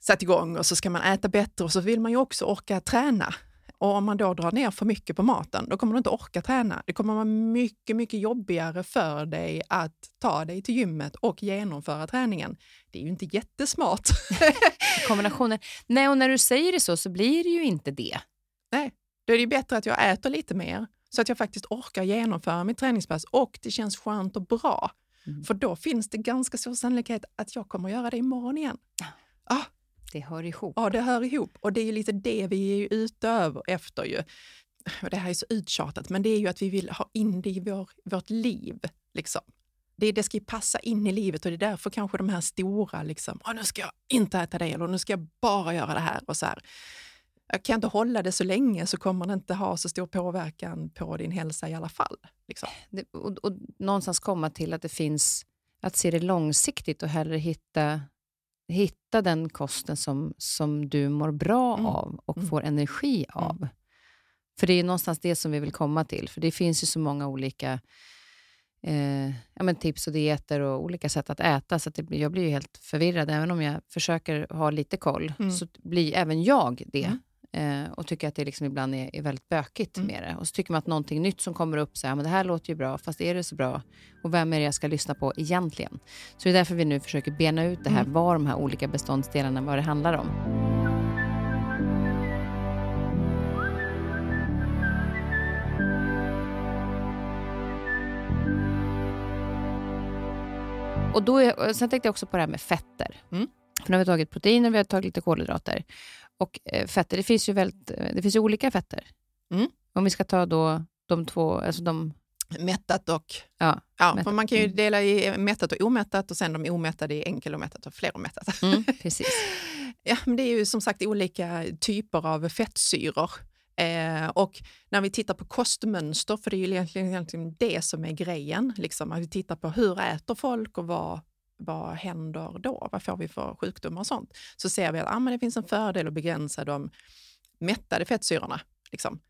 S2: satt igång och så ska man äta bättre och så vill man ju också orka träna. Och om man då drar ner för mycket på maten, då kommer du inte orka träna. Det kommer vara mycket, mycket jobbigare för dig att ta dig till gymmet och genomföra träningen. Det är ju inte jättesmart.
S1: Kombinationer. Nej, och när du säger det så, så blir det ju inte det.
S2: Nej, då är det ju bättre att jag äter lite mer så att jag faktiskt orkar genomföra mitt träningspass och det känns skönt och bra.
S1: Mm.
S2: För då finns det ganska stor sannolikhet att jag kommer göra det imorgon igen. Ah,
S1: Det hör ihop.
S2: ja, det hör ihop och det är ju lite det vi är ute över efter ju. Det här är så uttjatat, men det är ju att vi vill ha in det i vår, vårt liv. Liksom. Det, det ska ju passa in i livet och det är därför kanske de här stora, liksom, "Åh, nu ska jag inte äta det eller nu ska jag bara göra det här. och så här. Jag kan inte hålla det så länge så kommer det inte ha så stor påverkan på din hälsa i alla fall. Liksom.
S1: Det, och, och någonstans komma till att det finns, att se det långsiktigt och hellre hitta, hitta den kosten som, som du mår bra
S2: Mm.
S1: av och
S2: Mm.
S1: får energi av. För det är någonstans det som vi vill komma till. För det finns ju så många olika eh, ja, men tips och dieter och olika sätt att äta. Så att det, jag blir ju helt förvirrad. Även om jag försöker ha lite koll
S2: Mm.
S1: så blir även jag det. Eh, och tycker att det liksom ibland är, är väldigt bökigt
S2: Mm.
S1: med det. Och så tycker man att någonting nytt som kommer upp, så här, men det här låter ju bra, fast är det så bra? Och vem är det jag ska lyssna på egentligen? Så det är därför vi nu försöker bena ut det här,
S2: Mm.
S1: vad de här olika beståndsdelarna, vad det handlar om. Och då är, sen tänkte jag också på det här med fetter.
S2: Mm.
S1: Nu har vi tagit proteiner, vi har tagit lite kolhydrater. Och eh, fetter, det finns ju väldigt, eh, det finns ju olika fetter.
S2: Mm.
S1: Om vi ska ta då de två, alltså de,
S2: Mättat och...
S1: ja,
S2: Ja,
S1: Mättat.
S2: man kan ju
S1: Mm.
S2: dela i mättat och omättat och sen de omättade i enkelomättat och fleromättat.
S1: mm, precis.
S2: Ja, men det är ju som sagt olika typer av fettsyror. Eh, och när vi tittar på kostmönster, för det är ju egentligen, egentligen det som är grejen, liksom, att vi tittar på hur äter folk och vad, vad händer då? Vad får vi för sjukdomar och sånt? Så ser vi att ah, men det finns en fördel att begränsa de mättade fettsyrorna. Liksom.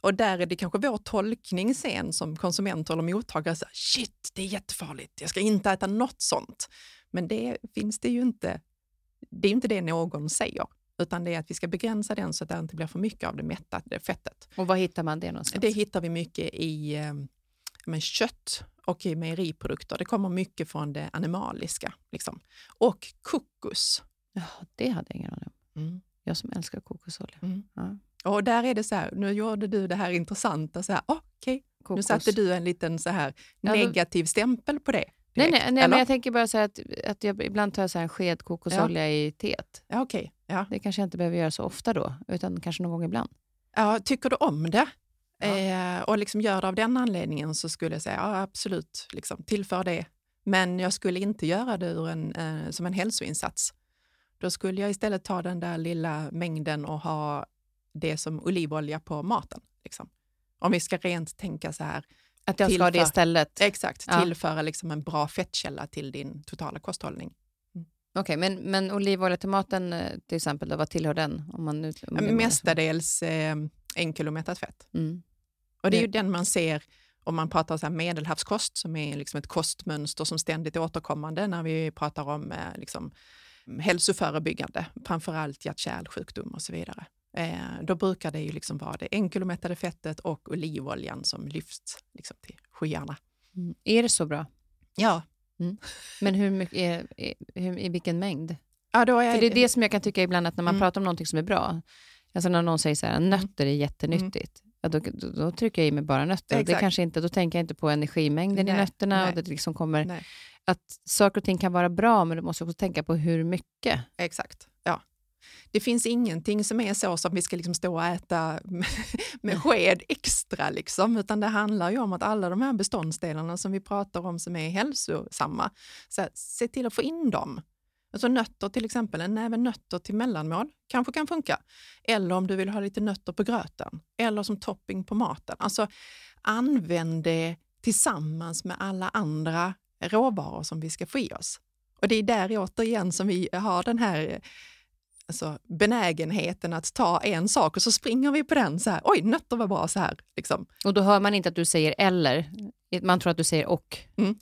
S2: Och där är det kanske vår tolkning sen som konsument eller mottagare, så shit, det är jättefarligt, jag ska inte äta något sånt. Men det finns det ju inte, det är inte det någon säger, utan det är att vi ska begränsa den så att det inte blir för mycket av det mättade fettet.
S1: Och var hittar man det någonstans?
S2: Det hittar vi mycket i eh, men kött och i mejeriprodukter. Det kommer mycket från det animaliska. Liksom. Och kokos.
S1: Ja, det hade jag ingen aning om.
S2: Mm.
S1: Jag som älskar kokosolja.
S2: Mm.
S1: Ja.
S2: Och där är det så här, nu gjorde du det här intressanta, så här, oh, okej, nu
S1: Kokos.
S2: satte du en liten så här
S1: Ja,
S2: negativ stämpel på det.
S1: Nej,
S2: direkt,
S1: nej, nej men
S2: eller?
S1: jag tänker bara här att, att jag ibland tar jag så här en sked kokosolja i teet.
S2: Ja, okej. Ja.
S1: Det kanske jag inte behöver göra så ofta då, utan kanske någon gång ibland.
S2: Ja, tycker du om det?
S1: Ja.
S2: Eh, och liksom gör det av den anledningen så skulle jag säga ja, absolut, liksom, tillför det. Men jag skulle inte göra det en, eh, som en hälsoinsats. Då skulle jag istället ta den där lilla mängden och ha det som olivolja på maten. Liksom. Om vi ska rent tänka så här,
S1: Att jag ska ha det
S2: Tillför.
S1: istället.
S2: exakt,
S1: Ja.
S2: tillföra liksom en bra fettkälla till din totala kosthållning.
S1: Okej, men, men olivolja till maten eh, till exempel, då, vad tillhör den? Om man nu, om
S2: Mestadels eh, enkelomättat fett.
S1: Mm.
S2: Och det är ju den man ser om man pratar så medelhavskost som är liksom ett kostmönster som ständigt är återkommande när vi pratar om eh, liksom, hälsoförebyggande, framförallt hjärt-kärlsjukdom och så vidare. Eh, då brukar det ju liksom vara det enkelomättade fettet och olivoljan som lyfts liksom, till skyarna.
S1: Mm. Är det så bra?
S2: Ja,
S1: Men hur mycket är, är, hur, i vilken mängd?
S2: ja då är
S1: För det är det som jag kan tycka ibland att när man
S2: Mm.
S1: pratar om någonting som är bra, alltså när någon säger så här, nötter är jättenyttigt, ja, då, då, då trycker jag i mig bara nötter. Det kanske inte, då tänker jag inte på energimängden i
S2: Nej,
S1: nötterna.
S2: nej.
S1: Och det liksom kommer,
S2: Nej.
S1: att saker och ting kan vara bra, men du måste också tänka på hur mycket.
S2: Exakt, ja. Det finns ingenting som är så som vi ska liksom stå och äta med- med sked extra, liksom, utan det handlar ju om att alla de här beståndsdelarna som vi pratar om som är hälsosamma, så här, se till att få in dem. Alltså nötter till exempel, en näve nötter till mellanmål kanske kan funka. Eller om du vill ha lite nötter på gröten, eller som topping på maten. Alltså använd det tillsammans med alla andra råvaror som vi ska få i oss. Och det är där återigen som vi har den här alltså, benägenheten att ta en sak och så springer vi på den så här, oj, nötter var bra så här. Liksom.
S1: Och då hör man inte att du säger eller, man tror att du säger och.
S2: Mm.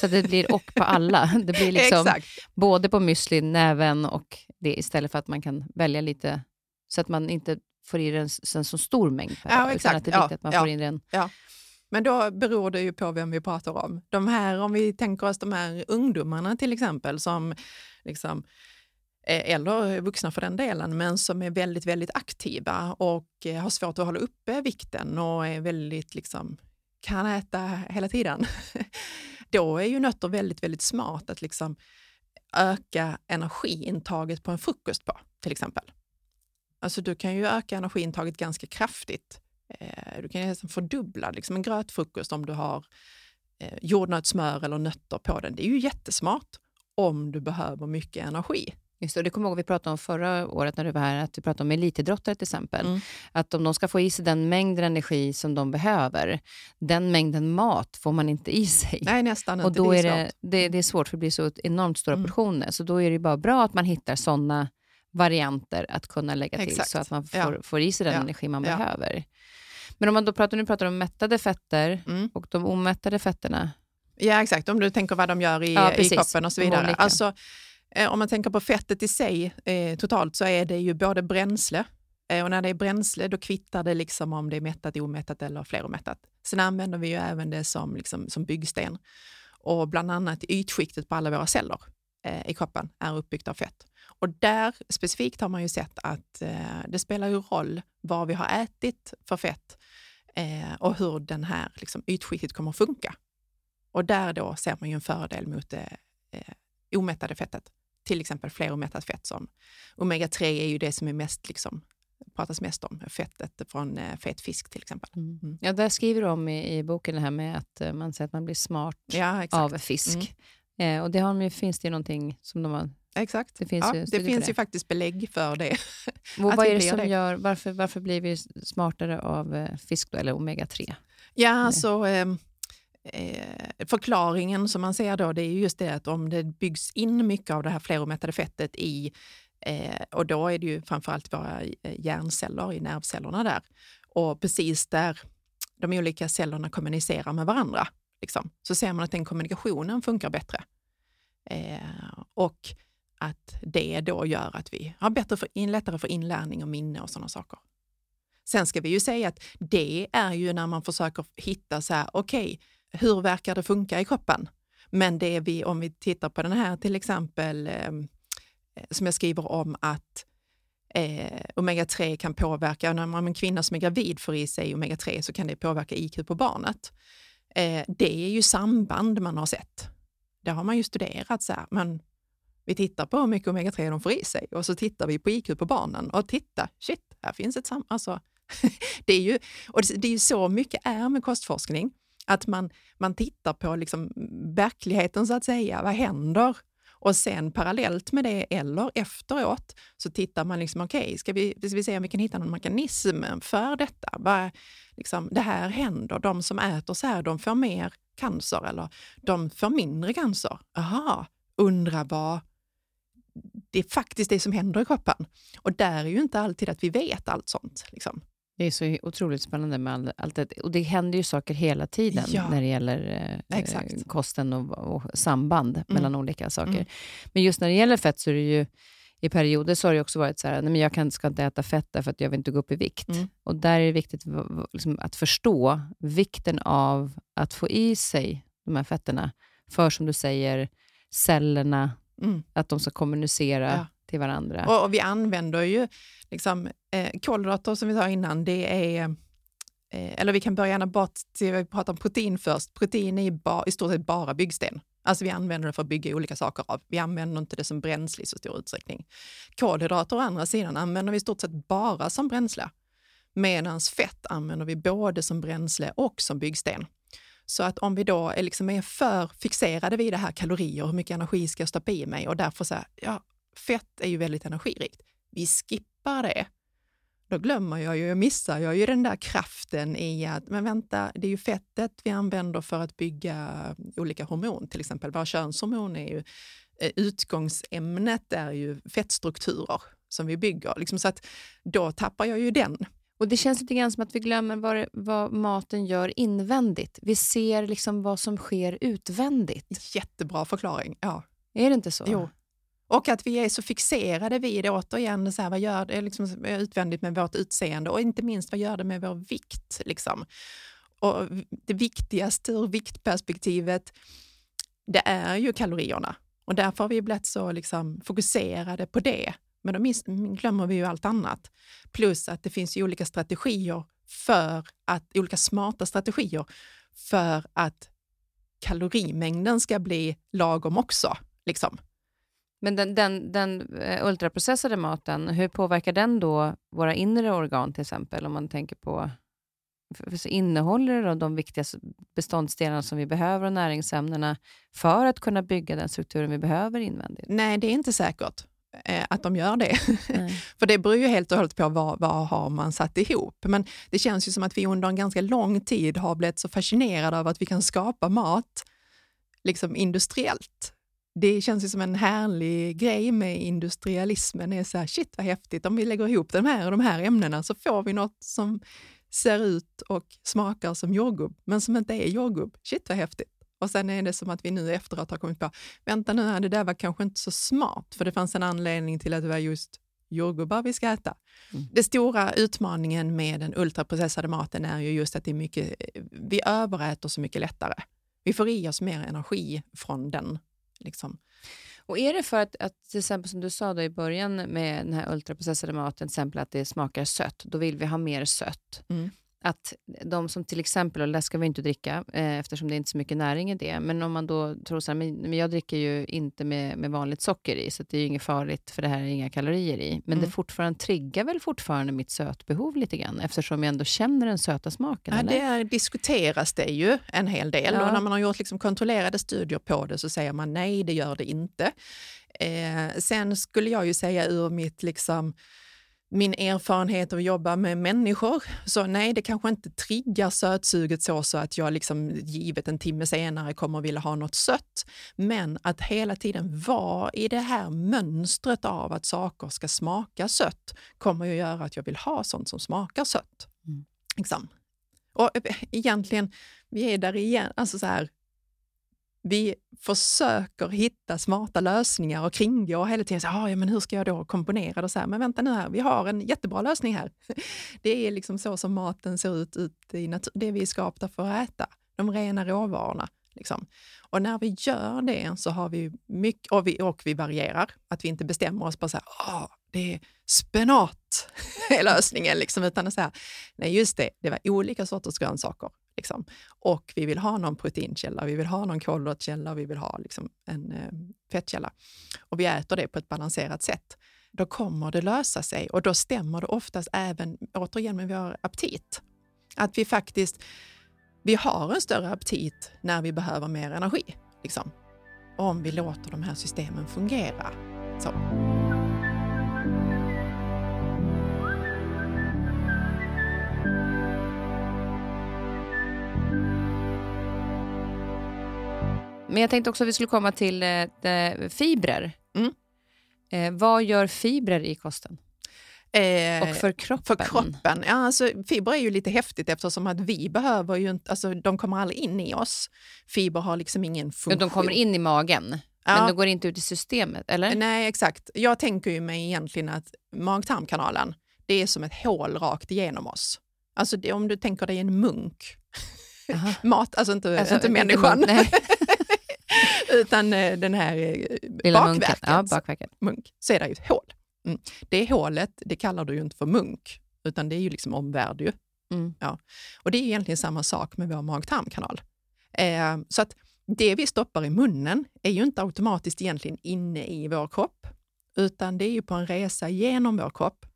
S1: Så det blir och på alla. Det blir liksom
S2: Exakt,
S1: både på müsli, näven och det istället för att man kan välja lite så att man inte får i den en så stor mängd per
S2: Ja,
S1: dag,
S2: exakt.
S1: att det är
S2: Ja,
S1: viktigt att man
S2: ja.
S1: får in den.
S2: men då beror det ju på vem vi pratar om. De här, om vi tänker oss de här ungdomarna till exempel, som liksom, Eh, eller vuxna för den delen, men som är väldigt, väldigt aktiva och eh, har svårt att hålla uppe vikten och är väldigt, liksom, kan äta hela tiden. Då är ju nötter väldigt, väldigt smart att liksom öka energiintaget på en frukost på, till exempel. Alltså du kan ju öka energiintaget ganska kraftigt. Eh, du kan ju nästan fördubbla liksom en grötfrukost om du har jordnötssmör eller nötter på den. Det är ju jättesmart om du behöver mycket energi.
S1: Just det, och det kommer jag ihåg vi pratade om förra året när du var här, att vi pratade om elitidrottare till exempel.
S2: Mm.
S1: Att om de ska få i sig den mängden energi som de behöver, den mängden mat får man inte i sig.
S2: Nej, nästan
S1: och
S2: inte.
S1: då
S2: det
S1: är det, det, det är svårt för det blir så enormt stora
S2: Mm.
S1: portioner. Så då är det bra, bra att man hittar sådana varianter att kunna lägga till
S2: Exakt.
S1: så att man
S2: Ja.
S1: får, får i sig den
S2: Ja.
S1: energi man
S2: Ja.
S1: behöver. Men om man då pratar, nu pratar om mättade fetter
S2: Mm.
S1: och de omättade fetterna.
S2: Ja, exakt. Om du tänker vad de gör i,
S1: Ja,
S2: i kroppen och så vidare. Alltså, Eh, om man tänker på fettet i sig eh, totalt så är det ju både bränsle eh, och när det är bränsle då kvittar det liksom om det är mättat, omättat eller fleromättat. Sen använder vi ju även det som, liksom, som byggsten och bland annat ytskiktet på alla våra celler eh, i kroppen är uppbyggt av fett. Och där specifikt har man ju sett att eh, det spelar ju roll vad vi har ätit för fett eh, och hur den här liksom, ytskiktet kommer att funka. Och där då ser man ju en fördel mot det omättade fettet. Till exempel fleromättat fett som omega-3 är ju det som är mest liksom, pratas mest om, fettet från eh, fet fisk till exempel. Mm.
S1: Ja, där skriver du om i, i boken det här med att eh, man säger att man blir smart
S2: Ja,
S1: av fisk. Eh, och det har finns det ju någonting som de har...
S2: exakt.
S1: Det finns
S2: ja,
S1: ju
S2: det finns
S1: det.
S2: ju faktiskt belägg för det.
S1: Vad är det som
S2: det.
S1: gör, varför, varför blir vi smartare av eh, fisk då, eller omega-3?
S2: Ja, alltså, eh, eh, förklaringen som man ser då, det är just det att om det byggs in mycket av det här fleromättade fettet i, eh, och då är det ju framförallt våra eh, hjärnceller i nervcellerna där, och precis där de olika cellerna kommunicerar med varandra, liksom, så ser man att den kommunikationen funkar bättre. Eh, och att det då gör att vi har bättre för in, lättare för inlärning och minne och sådana saker. Sen ska vi ju säga att det är ju när man försöker hitta så här, okej, okay, hur verkar det funka i kroppen? Men det är vi, om vi tittar på den här till exempel, ehm, eh, som jag skriver om att eh, omega-3 kan påverka, när man en kvinna som är gravid får i sig omega-3 så kan det påverka IQ på barnet. Eh, det är ju samband man har sett. Det har man ju studerat. Så här, men vi tittar på hur mycket omega-3 de får i sig och så tittar vi på IQ på barnen och titta, shit, här finns ett samband. Alltså, det, är ju, och det, det är ju så mycket är med kostforskning, att man, man tittar på liksom verkligheten så att säga. Vad händer? Och sen parallellt med det eller efteråt så tittar man liksom, okej, okay, ska, vi, ska vi se om vi kan hitta någon mekanism för detta? Vad, liksom, det här händer, de som äter så här, de får mer cancer eller de får mindre cancer. Aha, undra vad det är faktiskt det som händer i kroppen. Och där är ju inte alltid att vi vet allt sånt. Liksom.
S1: Det är så otroligt spännande med allt det. Och det händer ju saker hela tiden ja. när det gäller eh, kosten och, och samband mm. mellan olika saker. Mm. Men just när det gäller fett så är det ju i perioder så har det också varit så här, nej men jag kan, ska inte äta fett därför att jag vill inte gå upp i vikt. Mm. Och där är det viktigt liksom, att förstå vikten av att få i sig de här fetterna för, som du säger, cellerna, mm. att de ska kommunicera ja till varandra.
S2: Och, och, vi använder ju liksom, eh, kolhydrater som vi sa innan, det är eh, eller vi kan börja gärna bort till, vi pratar om protein först. Protein är ba, i stort sett bara byggsten. Alltså vi använder det för att bygga olika saker av. Vi använder inte det som bränsle i så stor utsträckning. Kolhydrater å andra sidan använder vi i stort sett bara som bränsle. Medan fett använder vi både som bränsle och som byggsten. Så att om vi då är, liksom är för fixerade vid det här kalorier, hur mycket energi ska jag stoppa i mig och därför säga, ja, fett är ju väldigt energirikt. Vi skippar det. Då glömmer jag ju, missar jag ju den där kraften i att, men vänta, det är ju fettet vi använder för att bygga olika hormon, till exempel våra könshormon är ju, eh, utgångsämnet är ju fettstrukturer som vi bygger. Liksom så att då tappar jag ju den.
S1: Och Det känns lite grann som att vi glömmer vad, vad maten gör invändigt. Vi ser liksom vad som sker utvändigt.
S2: Jättebra förklaring. Ja.
S1: Är det inte så?
S2: Jo. Och att vi är så fixerade vid, återigen, så här, vad gör det liksom, utvändigt med vårt utseende och inte minst vad gör det med vår vikt? Liksom. Och det viktigaste ur viktperspektivet, det är ju kalorierna. Och därför har vi blivit så liksom, fokuserade på det. Men då glömmer vi ju allt annat. Plus att det finns ju olika strategier för att, olika smarta strategier för att kalorimängden ska bli lagom också. Liksom.
S1: Men den, den, den uh, ultraprocessade maten, hur påverkar den då våra inre organ till exempel? Om man tänker på, för, innehåller det de viktiga beståndsdelarna som vi behöver och näringsämnena för att kunna bygga den strukturen vi behöver invändigt?
S2: Nej, det är inte säkert eh, att de gör det. För det beror ju helt och hållet på vad, vad har man satt ihop. Men det känns ju som att vi under en ganska lång tid har blivit så fascinerade av att vi kan skapa mat liksom industriellt. Det känns ju som en härlig grej med industrialismen. Det är så här, shit vad häftigt, om vi lägger ihop de här och de här ämnena så får vi något som ser ut och smakar som jordgubb, men som inte är jordgubb. Shit vad häftigt. Och sen är det som att vi nu efteråt har kommit på, vänta nu, det där var kanske inte så smart, för det fanns en anledning till att det var just jordgubbar vi ska äta. Mm. Den stora utmaningen med den ultraprocessade maten är ju just att det är mycket, vi överäter så mycket lättare. Vi får i oss mer energi från den. Liksom.
S1: Och är det för att, att, till exempel som du sa då i början med den här ultraprocessade maten, till exempel att det smakar sött, då vill vi ha mer sött. Mm att de som till exempel, och det ska vi inte dricka eh, eftersom det är inte så mycket näring i det, men om man då tror så här, men, men jag dricker ju inte med, med vanligt socker i, så det är ju inget farligt för det här är inga kalorier i. Men mm. det fortfarande triggar väl fortfarande mitt sötbehov lite grann eftersom jag ändå känner den söta smaken?
S2: Ja, eller? Det diskuteras det ju en hel del ja. och när man har gjort liksom kontrollerade studier på det så säger man nej, det gör det inte. Eh, sen skulle jag ju säga ur mitt liksom min erfarenhet av att jobba med människor. Så nej, det kanske inte triggar sötsuget så, så att jag liksom givet en timme senare kommer vilja ha något sött. Men att hela tiden vara i det här mönstret av att saker ska smaka sött kommer ju göra att jag vill ha sånt som smakar sött. Mm. Liksom. Och eh, egentligen, vi är där igen, alltså så här, vi försöker hitta smarta lösningar och kringgå hela tiden. Så, ah, ja, men hur ska jag då komponera det? Så här, men vänta nu här, vi har en jättebra lösning här. Det är liksom så som maten ser ut ut i natur, det vi är skapta för att äta. De rena råvarorna. Liksom. Och när vi gör det så har vi mycket, och vi, och vi varierar, att vi inte bestämmer oss på så här, ah, det är spenat är lösningen, liksom, utan att säga nej just det, det var olika sorters grönsaker. Liksom. Och vi vill ha någon proteinkälla, vi vill ha någon kolhydratkälla, vi vill ha liksom, en eh, fettkälla. Och vi äter det på ett balanserat sätt. Då kommer det lösa sig och då stämmer det oftast även, återigen med vår aptit. Att vi faktiskt vi har en större aptit när vi behöver mer energi. Liksom. Om vi låter de här systemen fungera. Så.
S1: Men jag tänkte också att vi skulle komma till eh, fibrer.
S2: Mm.
S1: Eh, vad gör fibrer i kosten?
S2: Eh,
S1: och för kroppen?
S2: För kroppen. Ja, alltså, fiber är ju lite häftigt eftersom att vi behöver ju inte, alltså, de kommer aldrig in i oss. Fiber har liksom ingen funktion.
S1: De kommer in i magen, ja. men de går inte ut i systemet, eller?
S2: Nej, exakt. Jag tänker ju mig egentligen att mag-tarmkanalen, det är som ett hål rakt igenom oss. Alltså det, om du tänker dig en munk. Mat, alltså inte, alltså, inte människan. Inte utan eh, den här eh, bakverket,
S1: ja, bakverket.
S2: Munk, så är det ju ett hål. Mm. Det hålet, det kallar du ju inte för munk, utan det är ju liksom omvärld. Ju. Mm. Ja. Och det är egentligen samma sak med vår mag-tarmkanal. Eh, så att det vi stoppar i munnen är ju inte automatiskt egentligen inne i vår kropp, utan det är ju på en resa genom vår kropp.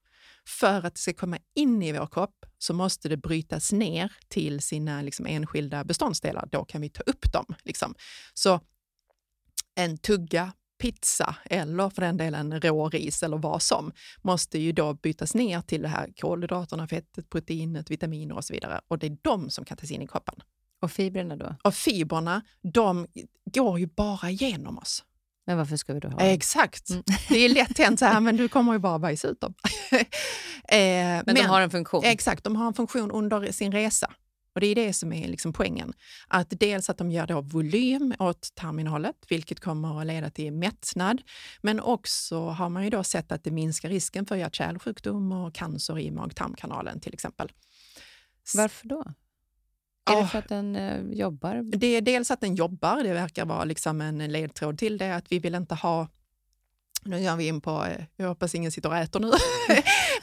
S2: För att det ska komma in i vår kropp så måste det brytas ner till sina liksom, enskilda beståndsdelar. Då kan vi ta upp dem. Liksom. Så en tugga pizza eller för den delen rå ris eller vad som måste ju då bytas ner till det här kolhydraterna, fettet, proteinet, vitaminer och så vidare. Och det är de som kan tas in i kroppen.
S1: Och fibrerna då?
S2: Och fibrerna, de går ju bara genom oss.
S1: Men varför ska vi då ha
S2: dem? Exakt. Mm. Det är lätt hänt så här, men du kommer ju bara bajsa ut dem.
S1: eh, men, men de har en funktion?
S2: Exakt, de har en funktion under sin resa. Och Det är det som är liksom poängen. Att dels att de ger då volym åt tarminnehållet, vilket kommer att leda till mättnad. Men också har man ju då sett att det minskar risken för hjärt-kärlsjukdom och cancer i mag-tarmkanalen till exempel.
S1: Varför då? Är det för att den eh, jobbar?
S2: Det är dels att den jobbar, det verkar vara liksom en ledtråd till det, att vi vill inte ha nu gör vi in på, eh, jag hoppas ingen sitter och äter nu,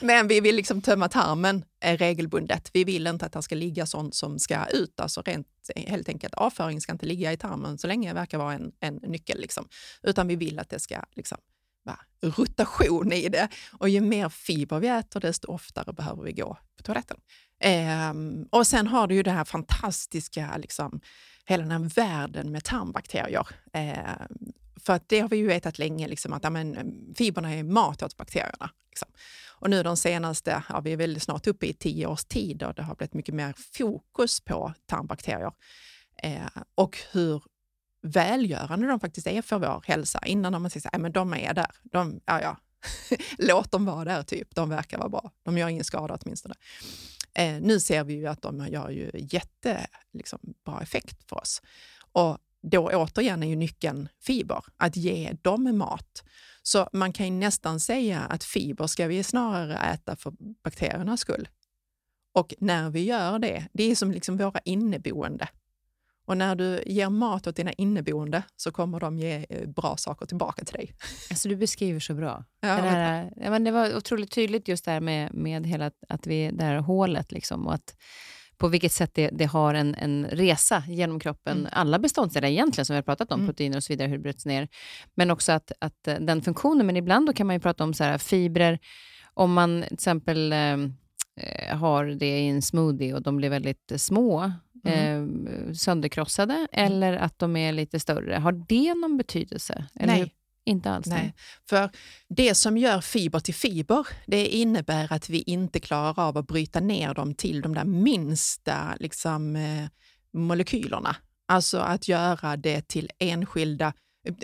S2: men vi vill liksom tömma tarmen eh, regelbundet. Vi vill inte att det ska ligga sånt som ska ut, alltså rent eh, helt enkelt avföring ska inte ligga i tarmen så länge det verkar vara en, en nyckel, liksom. utan vi vill att det ska liksom, vara rotation i det. Och ju mer fiber vi äter, desto oftare behöver vi gå på toaletten. Ehm, och sen har du ju det här fantastiska, liksom, hela den här världen med tarmbakterier. Ehm, för att det har vi ju vetat länge, liksom, att amen, mm, fibrerna är mat åt bakterierna. Liksom. Och nu de senaste, ja, vi är väl snart uppe i tio års tid och det har blivit mycket mer fokus på tarmbakterier eh, och hur välgörande de faktiskt är för vår hälsa. Innan har man sagt att äh, de är där, de, ja, ja. låt dem vara där, typ. de verkar vara bra. De gör ingen skada åtminstone. Eh, nu ser vi ju att de gör ju jättebra liksom, effekt för oss. Och då återigen är ju nyckeln fiber, att ge dem mat. Så man kan nästan säga att fiber ska vi snarare äta för bakteriernas skull. Och när vi gör det, det är som liksom våra inneboende. Och när du ger mat åt dina inneboende så kommer de ge eh, bra saker tillbaka till dig.
S1: Alltså du beskriver så bra. Ja, det, här, ja, men det var otroligt tydligt just där med, med hela att vi, det här hålet liksom, och att på vilket sätt det, det har en, en resa genom kroppen. Mm. Alla beståndsdelar egentligen som vi har pratat om, mm. proteiner och så vidare, hur det bryts ner. Men också att, att eh, den funktionen, men ibland då kan man ju prata om så här, fibrer, om man till exempel eh, eh har det i en smoothie och de blir väldigt små, mm. eh, sönderkrossade, mm. eller att de är lite större. Har det någon betydelse?
S2: Eller Nej.
S1: Inte alls.
S2: Nej. För det som gör fiber till fiber, det innebär att vi inte klarar av att bryta ner dem till de där minsta liksom, eh, molekylerna. Alltså att göra det till enskilda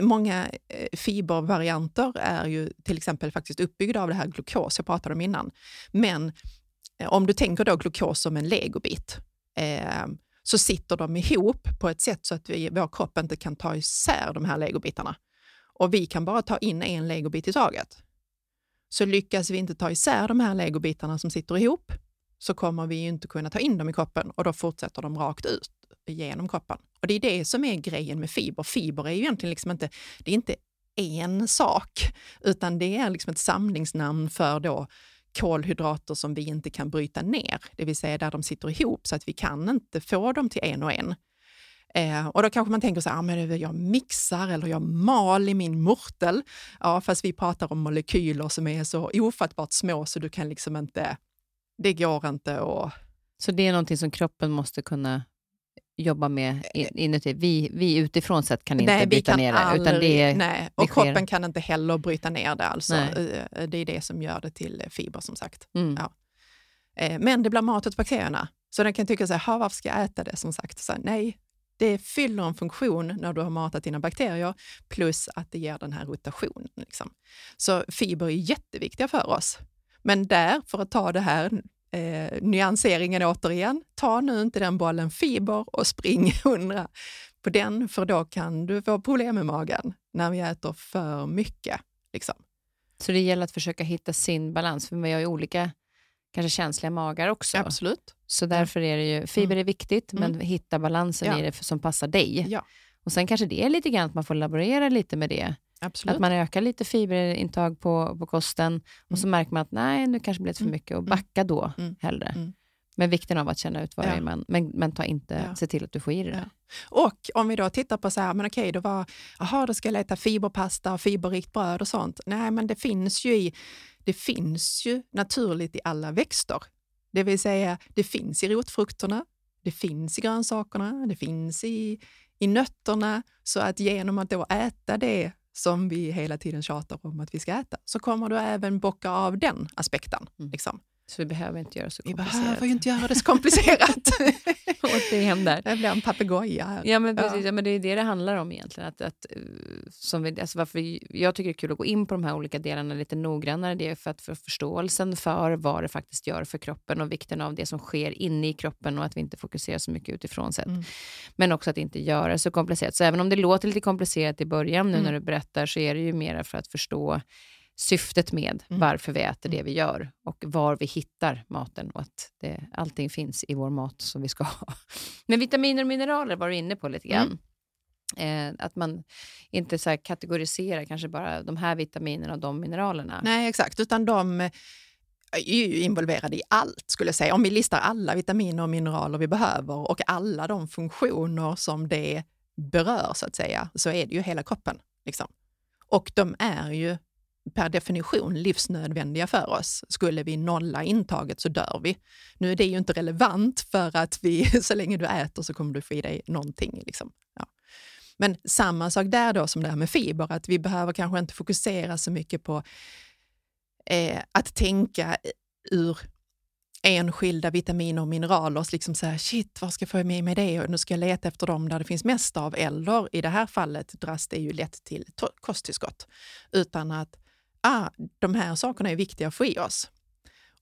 S2: Många eh, fibervarianter är ju till exempel faktiskt uppbyggda av det här glukos jag pratade om innan. Men eh, om du tänker då glukos som en legobit, eh, så sitter de ihop på ett sätt så att vi, vår kropp inte kan ta isär de här legobitarna. Och vi kan bara ta in en legobit i taget. Så lyckas vi inte ta isär de här legobitarna som sitter ihop så kommer vi inte kunna ta in dem i kroppen och då fortsätter de rakt ut genom kroppen. Och det är det som är grejen med fiber. Fiber är ju egentligen liksom inte, det är inte en sak, utan det är liksom ett samlingsnamn för då kolhydrater som vi inte kan bryta ner, det vill säga där de sitter ihop så att vi kan inte få dem till en och en. Eh, och då kanske man tänker så här, ah, men jag mixar eller jag mal i min mortel. Ja, fast vi pratar om molekyler som är så ofattbart små så du kan liksom inte, det går inte att...
S1: Så det är någonting som kroppen måste kunna jobba med inuti. Vi, vi utifrån sett kan inte
S2: nej,
S1: bryta
S2: kan
S1: ner det.
S2: Aldrig,
S1: utan det,
S2: nej. Och kroppen kan inte heller bryta ner det. Alltså. Nej. Det är det som gör det till fiber som sagt. Mm. Ja. Eh, men det blir mat åt bakterierna. Så den kan tycka så här, varför ska jag äta det? Som sagt, så här, nej, det fyller en funktion när du har matat dina bakterier plus att det ger den här rotationen. Liksom. Så fiber är jätteviktiga för oss. Men där, för att ta det här eh, nyanseringen återigen, ta nu inte den bollen fiber och spring hundra på den, för då kan du få problem med magen när vi äter för mycket. Liksom.
S1: Så det gäller att försöka hitta sin balans, för vi har ju olika kanske känsliga magar också.
S2: Absolut.
S1: Så därför är det ju, fiber är viktigt, mm. men hitta balansen ja. i det som passar dig.
S2: Ja.
S1: Och sen kanske det är lite grann att man får laborera lite med det.
S2: Absolut.
S1: Att man ökar lite fiberintag på, på kosten mm. och så mm. märker man att nej, nu kanske blir det för mm. mycket och mm. backa då mm. hellre. Mm. Men vikten av att känna ut vad ja. är man, men, men ta inte, ja. se till att du får i dig det.
S2: Ja. Och om vi då tittar på så här, men okej, då var, aha, då ska jag leta fiberpasta och fiberrikt bröd och sånt. Nej, men det finns ju i, det finns ju naturligt i alla växter. Det vill säga, det finns i rotfrukterna, det finns i grönsakerna, det finns i, i nötterna. Så att genom att då äta det som vi hela tiden tjatar om att vi ska äta, så kommer du även bocka av den aspekten. Mm. Liksom.
S1: Så vi behöver inte göra så
S2: komplicerat. Vi behöver ju inte göra det så komplicerat.
S1: Där.
S2: Jag blir en papegoja.
S1: Ja, men precis. Ja. ja. men det är det det handlar om egentligen. Att, att, eh, som vi, alltså varför jag tycker det är kul att gå in på de här olika delarna lite noggrannare. Det är för att få förståelsen för vad det faktiskt gör för kroppen och vikten av det som sker inne i kroppen och att vi inte fokuserar så mycket utifrån sett. Mm. Men också att inte göra det så komplicerat. Så även om det låter lite komplicerat i början nu mm. när du berättar så är det ju mer för att förstå syftet med mm. varför vi äter det mm. vi gör och var vi hittar maten och att det, allting finns i vår mat som vi ska ha. Men vitaminer och mineraler var du inne på lite grann. Mm. Eh, att man inte så kategoriserar kanske bara de här vitaminerna och de mineralerna.
S2: Nej, exakt, utan de är ju involverade i allt skulle jag säga. Om vi listar alla vitaminer och mineraler vi behöver och alla de funktioner som det berör så att säga, så är det ju hela kroppen. Liksom. Och de är ju per definition livsnödvändiga för oss. Skulle vi nolla intaget så dör vi. Nu är det ju inte relevant för att vi, så länge du äter så kommer du få i dig någonting. Liksom. Ja. Men samma sak där då som det här med fiber, att vi behöver kanske inte fokusera så mycket på eh, att tänka ur enskilda vitaminer och mineraler, liksom så här, shit, vad ska jag få med mig det och nu ska jag leta efter dem där det finns mest av, eller i det här fallet dras det ju lätt till kosttillskott. Utan att ah, de här sakerna är viktiga att få i oss.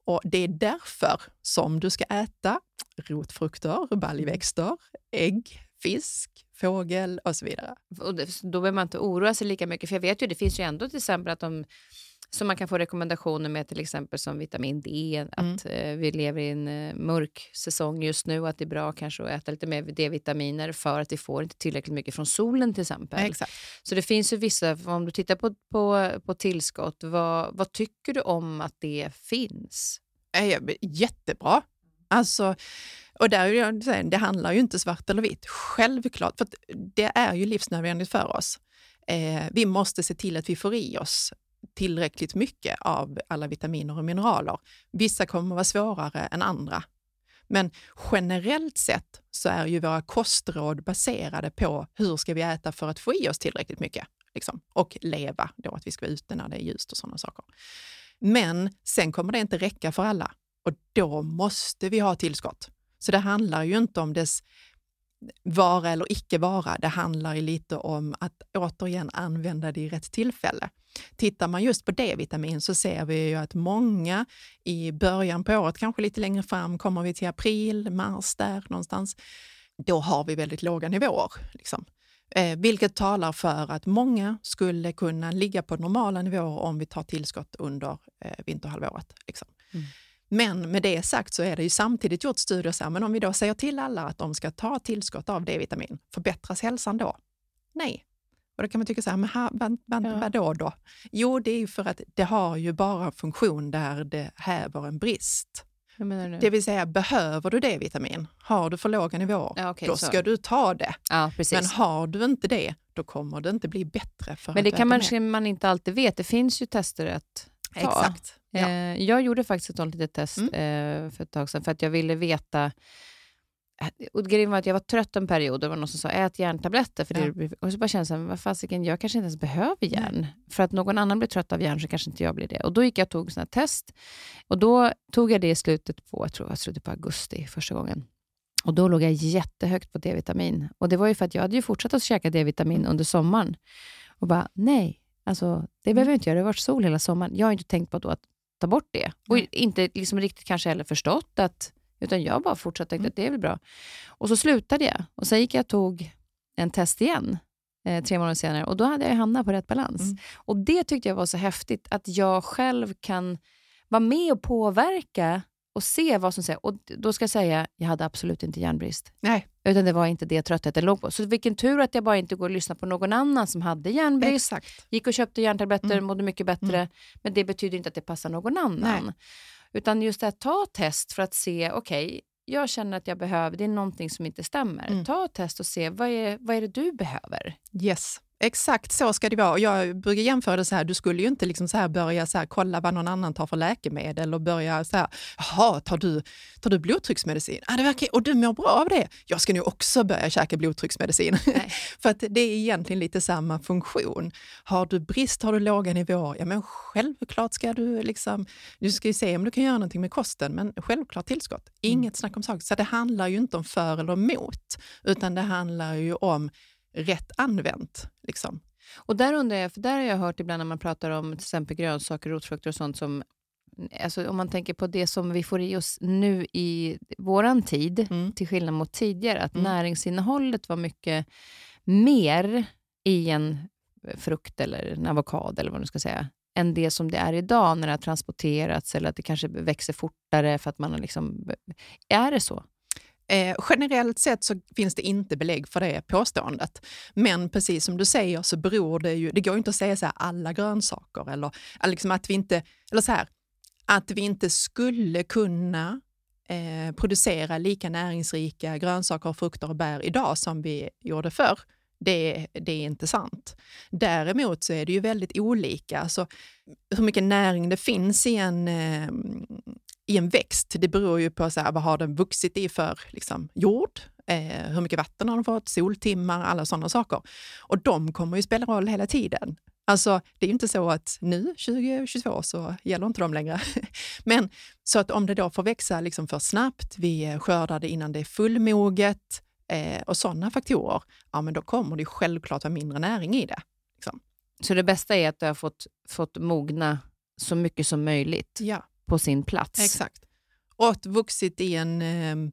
S2: Och det är därför som du ska äta rotfrukter, baljväxter, ägg, fisk, fågel och så vidare.
S1: Och då behöver man inte oroa sig lika mycket, för jag vet ju, det finns ju ändå till exempel att de som man kan få rekommendationer med till exempel som vitamin D, att mm. eh, vi lever i en eh, mörk säsong just nu och att det är bra kanske att äta lite mer D-vitaminer för att vi får inte tillräckligt mycket från solen till exempel.
S2: Exakt.
S1: Så det finns ju vissa, om du tittar på, på, på tillskott, vad, vad tycker du om att det finns?
S2: Jättebra. Alltså, och där, det handlar ju inte svart eller vitt, självklart, för det är ju livsnödvändigt för oss. Eh, vi måste se till att vi får i oss tillräckligt mycket av alla vitaminer och mineraler. Vissa kommer att vara svårare än andra. Men generellt sett så är ju våra kostråd baserade på hur ska vi äta för att få i oss tillräckligt mycket. Liksom. Och leva, då att vi ska vara ute när det är ljust och sådana saker. Men sen kommer det inte räcka för alla och då måste vi ha tillskott. Så det handlar ju inte om dess vara eller icke vara. Det handlar ju lite om att återigen använda det i rätt tillfälle. Tittar man just på D-vitamin så ser vi ju att många i början på året, kanske lite längre fram, kommer vi till april, mars där någonstans, då har vi väldigt låga nivåer. Liksom. Eh, vilket talar för att många skulle kunna ligga på normala nivåer om vi tar tillskott under eh, vinterhalvåret. Liksom. Mm. Men med det sagt så är det ju samtidigt gjort studier så här, men om vi då säger till alla att de ska ta tillskott av D-vitamin, förbättras hälsan då? Nej. Och då kan man tycka så här, men ha, vad, vad, vadå då? Jo, det är ju för att det har ju bara funktion där det häver en brist. Det vill säga, behöver du D-vitamin, har du för låga nivåer, ja, okay, då så. ska du ta det.
S1: Ja,
S2: men har du inte det, då kommer det inte bli bättre. För
S1: men det kan man, man inte alltid vet. Det finns ju tester att.
S2: Exakt. Ja.
S1: Eh, jag gjorde faktiskt ett sånt litet test mm. eh, för ett tag sedan för att jag ville veta och grejen var att jag var trött en period och det var någon som sa ät järntabletter. För ja. det, och så bara kände jag, vad fasiken, jag kanske inte ens behöver järn. Nej. För att någon annan blir trött av järn så kanske inte jag blir det. Och då gick jag och tog såna test. Och då tog jag det i slutet på, jag tror var slutet på augusti första gången. Och då låg jag jättehögt på D-vitamin. Och det var ju för att jag hade ju fortsatt att käka D-vitamin under sommaren. Och bara, nej, alltså, det behöver jag inte göra. Det har varit sol hela sommaren. Jag har inte tänkt på att ta bort det. Och inte liksom riktigt kanske heller förstått att, utan jag bara fortsatte tänkte mm. att det är väl bra. Och så slutade jag och sen gick jag och tog en test igen eh, tre månader senare och då hade jag hamnat på rätt balans. Mm. Och det tyckte jag var så häftigt, att jag själv kan vara med och påverka och se vad som säger. Och då ska jag säga, jag hade absolut inte järnbrist.
S2: Nej.
S1: Utan det var inte det tröttheten låg på. Så vilken tur att jag bara inte går och lyssnar på någon annan som hade järnbrist.
S2: Exakt.
S1: Gick och köpte järntabletter, mm. mådde mycket bättre. Mm. Men det betyder inte att det passar någon annan. Nej. Utan just att ta test för att se, okej, okay, jag känner att jag behöver, det är någonting som inte stämmer. Mm. Ta test och se, vad är, vad är det du behöver?
S2: Yes. Exakt så ska det vara. Jag brukar jämföra det så här, du skulle ju inte liksom så här börja så här, kolla vad någon annan tar för läkemedel och börja så här, jaha, tar du, tar du blodtrycksmedicin? Ah, det verkar, och du mår bra av det? Jag ska nu också börja käka blodtrycksmedicin. för att det är egentligen lite samma funktion. Har du brist, har du låga nivåer, ja men självklart ska du liksom, du ska ju se om du kan göra någonting med kosten, men självklart tillskott. Inget mm. snack om saker. Så det handlar ju inte om för eller emot, utan det handlar ju om rätt använt. Liksom.
S1: Och där undrar jag, för där har jag hört ibland när man pratar om till exempel grönsaker, rotfrukter och sånt som Alltså om man tänker på det som vi får i oss nu i våran tid, mm. till skillnad mot tidigare, att mm. näringsinnehållet var mycket mer i en frukt eller en avokado eller vad man ska säga, än det som det är idag när det har transporterats eller att det kanske växer fortare för att man har liksom... Är det så?
S2: Eh, generellt sett så finns det inte belägg för det påståendet. Men precis som du säger så beror det ju, det går ju inte att säga så här, alla grönsaker eller liksom att vi inte, eller så här, att vi inte skulle kunna eh, producera lika näringsrika grönsaker, frukter och bär idag som vi gjorde förr. Det, det, är inte sant. Däremot så är det ju väldigt olika. Alltså, hur mycket näring det finns i en, eh, i en växt, det beror ju på så här, vad har den vuxit i för liksom, jord, eh, hur mycket vatten har den fått, soltimmar, alla sådana saker. Och de kommer ju spela roll hela tiden. Alltså, det är ju inte så att nu, 2022, så gäller inte de längre. Men så att om det då får växa liksom för snabbt, vi skördar det innan det är fullmoget eh, och sådana faktorer, ja men då kommer det självklart vara mindre näring i det. Liksom.
S1: Så det bästa är att det har fått, fått mogna så mycket som möjligt?
S2: Ja
S1: på sin plats.
S2: Exakt. Och vuxit i en, ehm,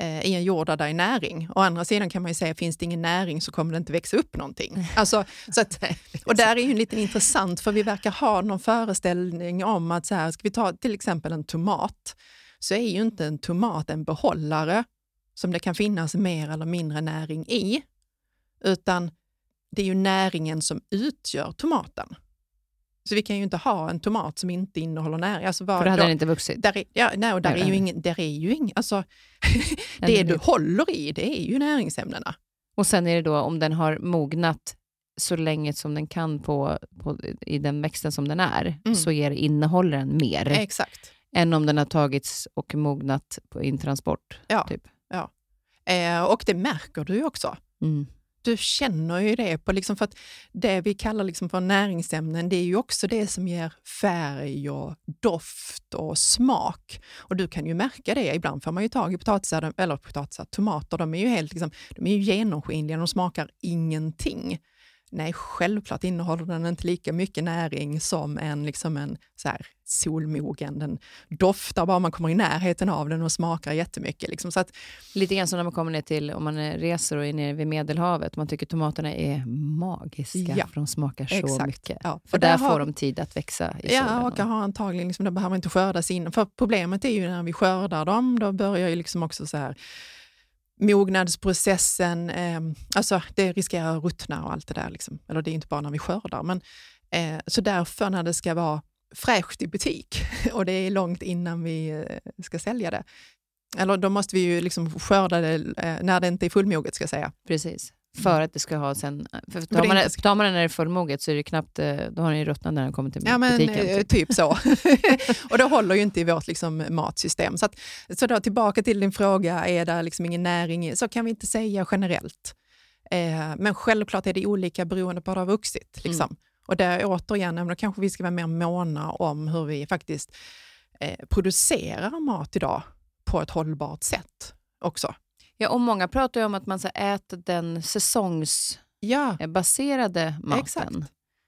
S2: eh, i en jord där näring. Å andra sidan kan man ju säga, finns det ingen näring så kommer det inte växa upp någonting. Alltså, så att, och där är ju lite intressant, för vi verkar ha någon föreställning om att så här, ska vi ta till exempel en tomat, så är ju inte en tomat en behållare som det kan finnas mer eller mindre näring i, utan det är ju näringen som utgör tomaten. Så vi kan ju inte ha en tomat som inte innehåller näring. Alltså
S1: var, För då hade den inte vuxit?
S2: Där är, ja, nej, och där är ju ingen, där är ju ing, alltså, det du håller i, det är ju näringsämnena.
S1: Och sen är det då om den har mognat så länge som den kan på, på i den växten som den är, mm. så är, innehåller den mer.
S2: Exakt.
S1: Än om den har tagits och mognat på intransport.
S2: Ja.
S1: Typ.
S2: ja. Eh, och det märker du ju också.
S1: Mm
S2: du känner ju det. på liksom för att Det vi kallar liksom för näringsämnen, det är ju också det som ger färg och doft och smak. Och du kan ju märka det. Ibland får man ju tag i potatisar, eller potatisar, tomater. De är ju helt liksom, de är ju genomskinliga, de smakar ingenting. Nej, självklart innehåller den inte lika mycket näring som en, liksom en så här, solmogen. Den doftar bara man kommer i närheten av den och smakar jättemycket. Liksom. Så att,
S1: Lite grann som när man kommer ner till, om man reser och är nere vid Medelhavet, man tycker tomaterna är magiska,
S2: Ja,
S1: för de smakar så
S2: exakt.
S1: mycket.
S2: Ja,
S1: för där,
S2: har-
S1: får de tid att växa i solen.
S2: Ja, och har antagligen, liksom, de behöver inte skördas in. För problemet är ju när vi skördar dem, då börjar ju liksom också så här mognadsprocessen, eh, alltså det riskerar att ruttna och allt det där. Liksom. Eller det är inte bara när vi skördar. Men, eh, så därför när det ska vara fräscht i butik och det är långt innan vi eh, ska sälja det, eller då måste vi ju liksom skörda det eh, när det inte är fullmoget ska jag säga.
S1: Precis. För att det ska ha sen... För tar, man,
S2: inte
S1: tar man den när det är fullmoget så är det knappt, eh, då har den ju ruttnat när den kommer till
S2: Ja, men
S1: butiken.
S2: eh,
S1: typ.
S2: typ så. och det håller ju inte i vårt liksom, matsystem. Så, att, så då, tillbaka till din fråga, är det liksom ingen näring? Så kan vi inte säga generellt. Eh, men självklart är det olika beroende på hur det har vuxit. Liksom. Och där återigen, då kanske vi ska vara mer måna om hur vi faktiskt eh, producerar mat idag på ett hållbart sätt också.
S1: Ja, och många pratar ju om att man ska äta den säsongsbaserade
S2: Ja,
S1: maten.
S2: exakt.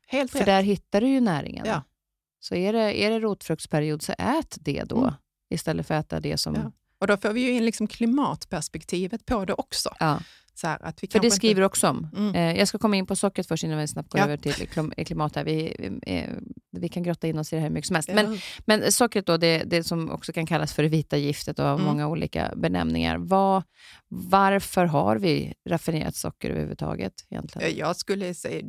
S2: Helt
S1: För
S2: rätt.
S1: där hittar du ju näringen.
S2: Ja.
S1: Så är det, är det rotfruktsperiod, så ät det då.
S2: Mm.
S1: Istället för att äta det som...
S2: Ja. Och då får vi ju in liksom klimatperspektivet på det också.
S1: Ja.
S2: Här, att vi
S1: För det skriver du också om.
S2: Mm.
S1: Eh, jag ska komma in på sockret först innan vi snabbt går
S2: Ja.
S1: över till klim- klimat. Här. Vi, eh, vi kan grotta in oss i det här hur mycket som helst.
S2: Inte,
S1: Men, men sockret då, det, det som också kan kallas för det vita giftet och har
S2: Mm.
S1: många olika benämningar. Vad, varför har vi raffinerat socker överhuvudtaget? Egentligen?
S2: Jag skulle säga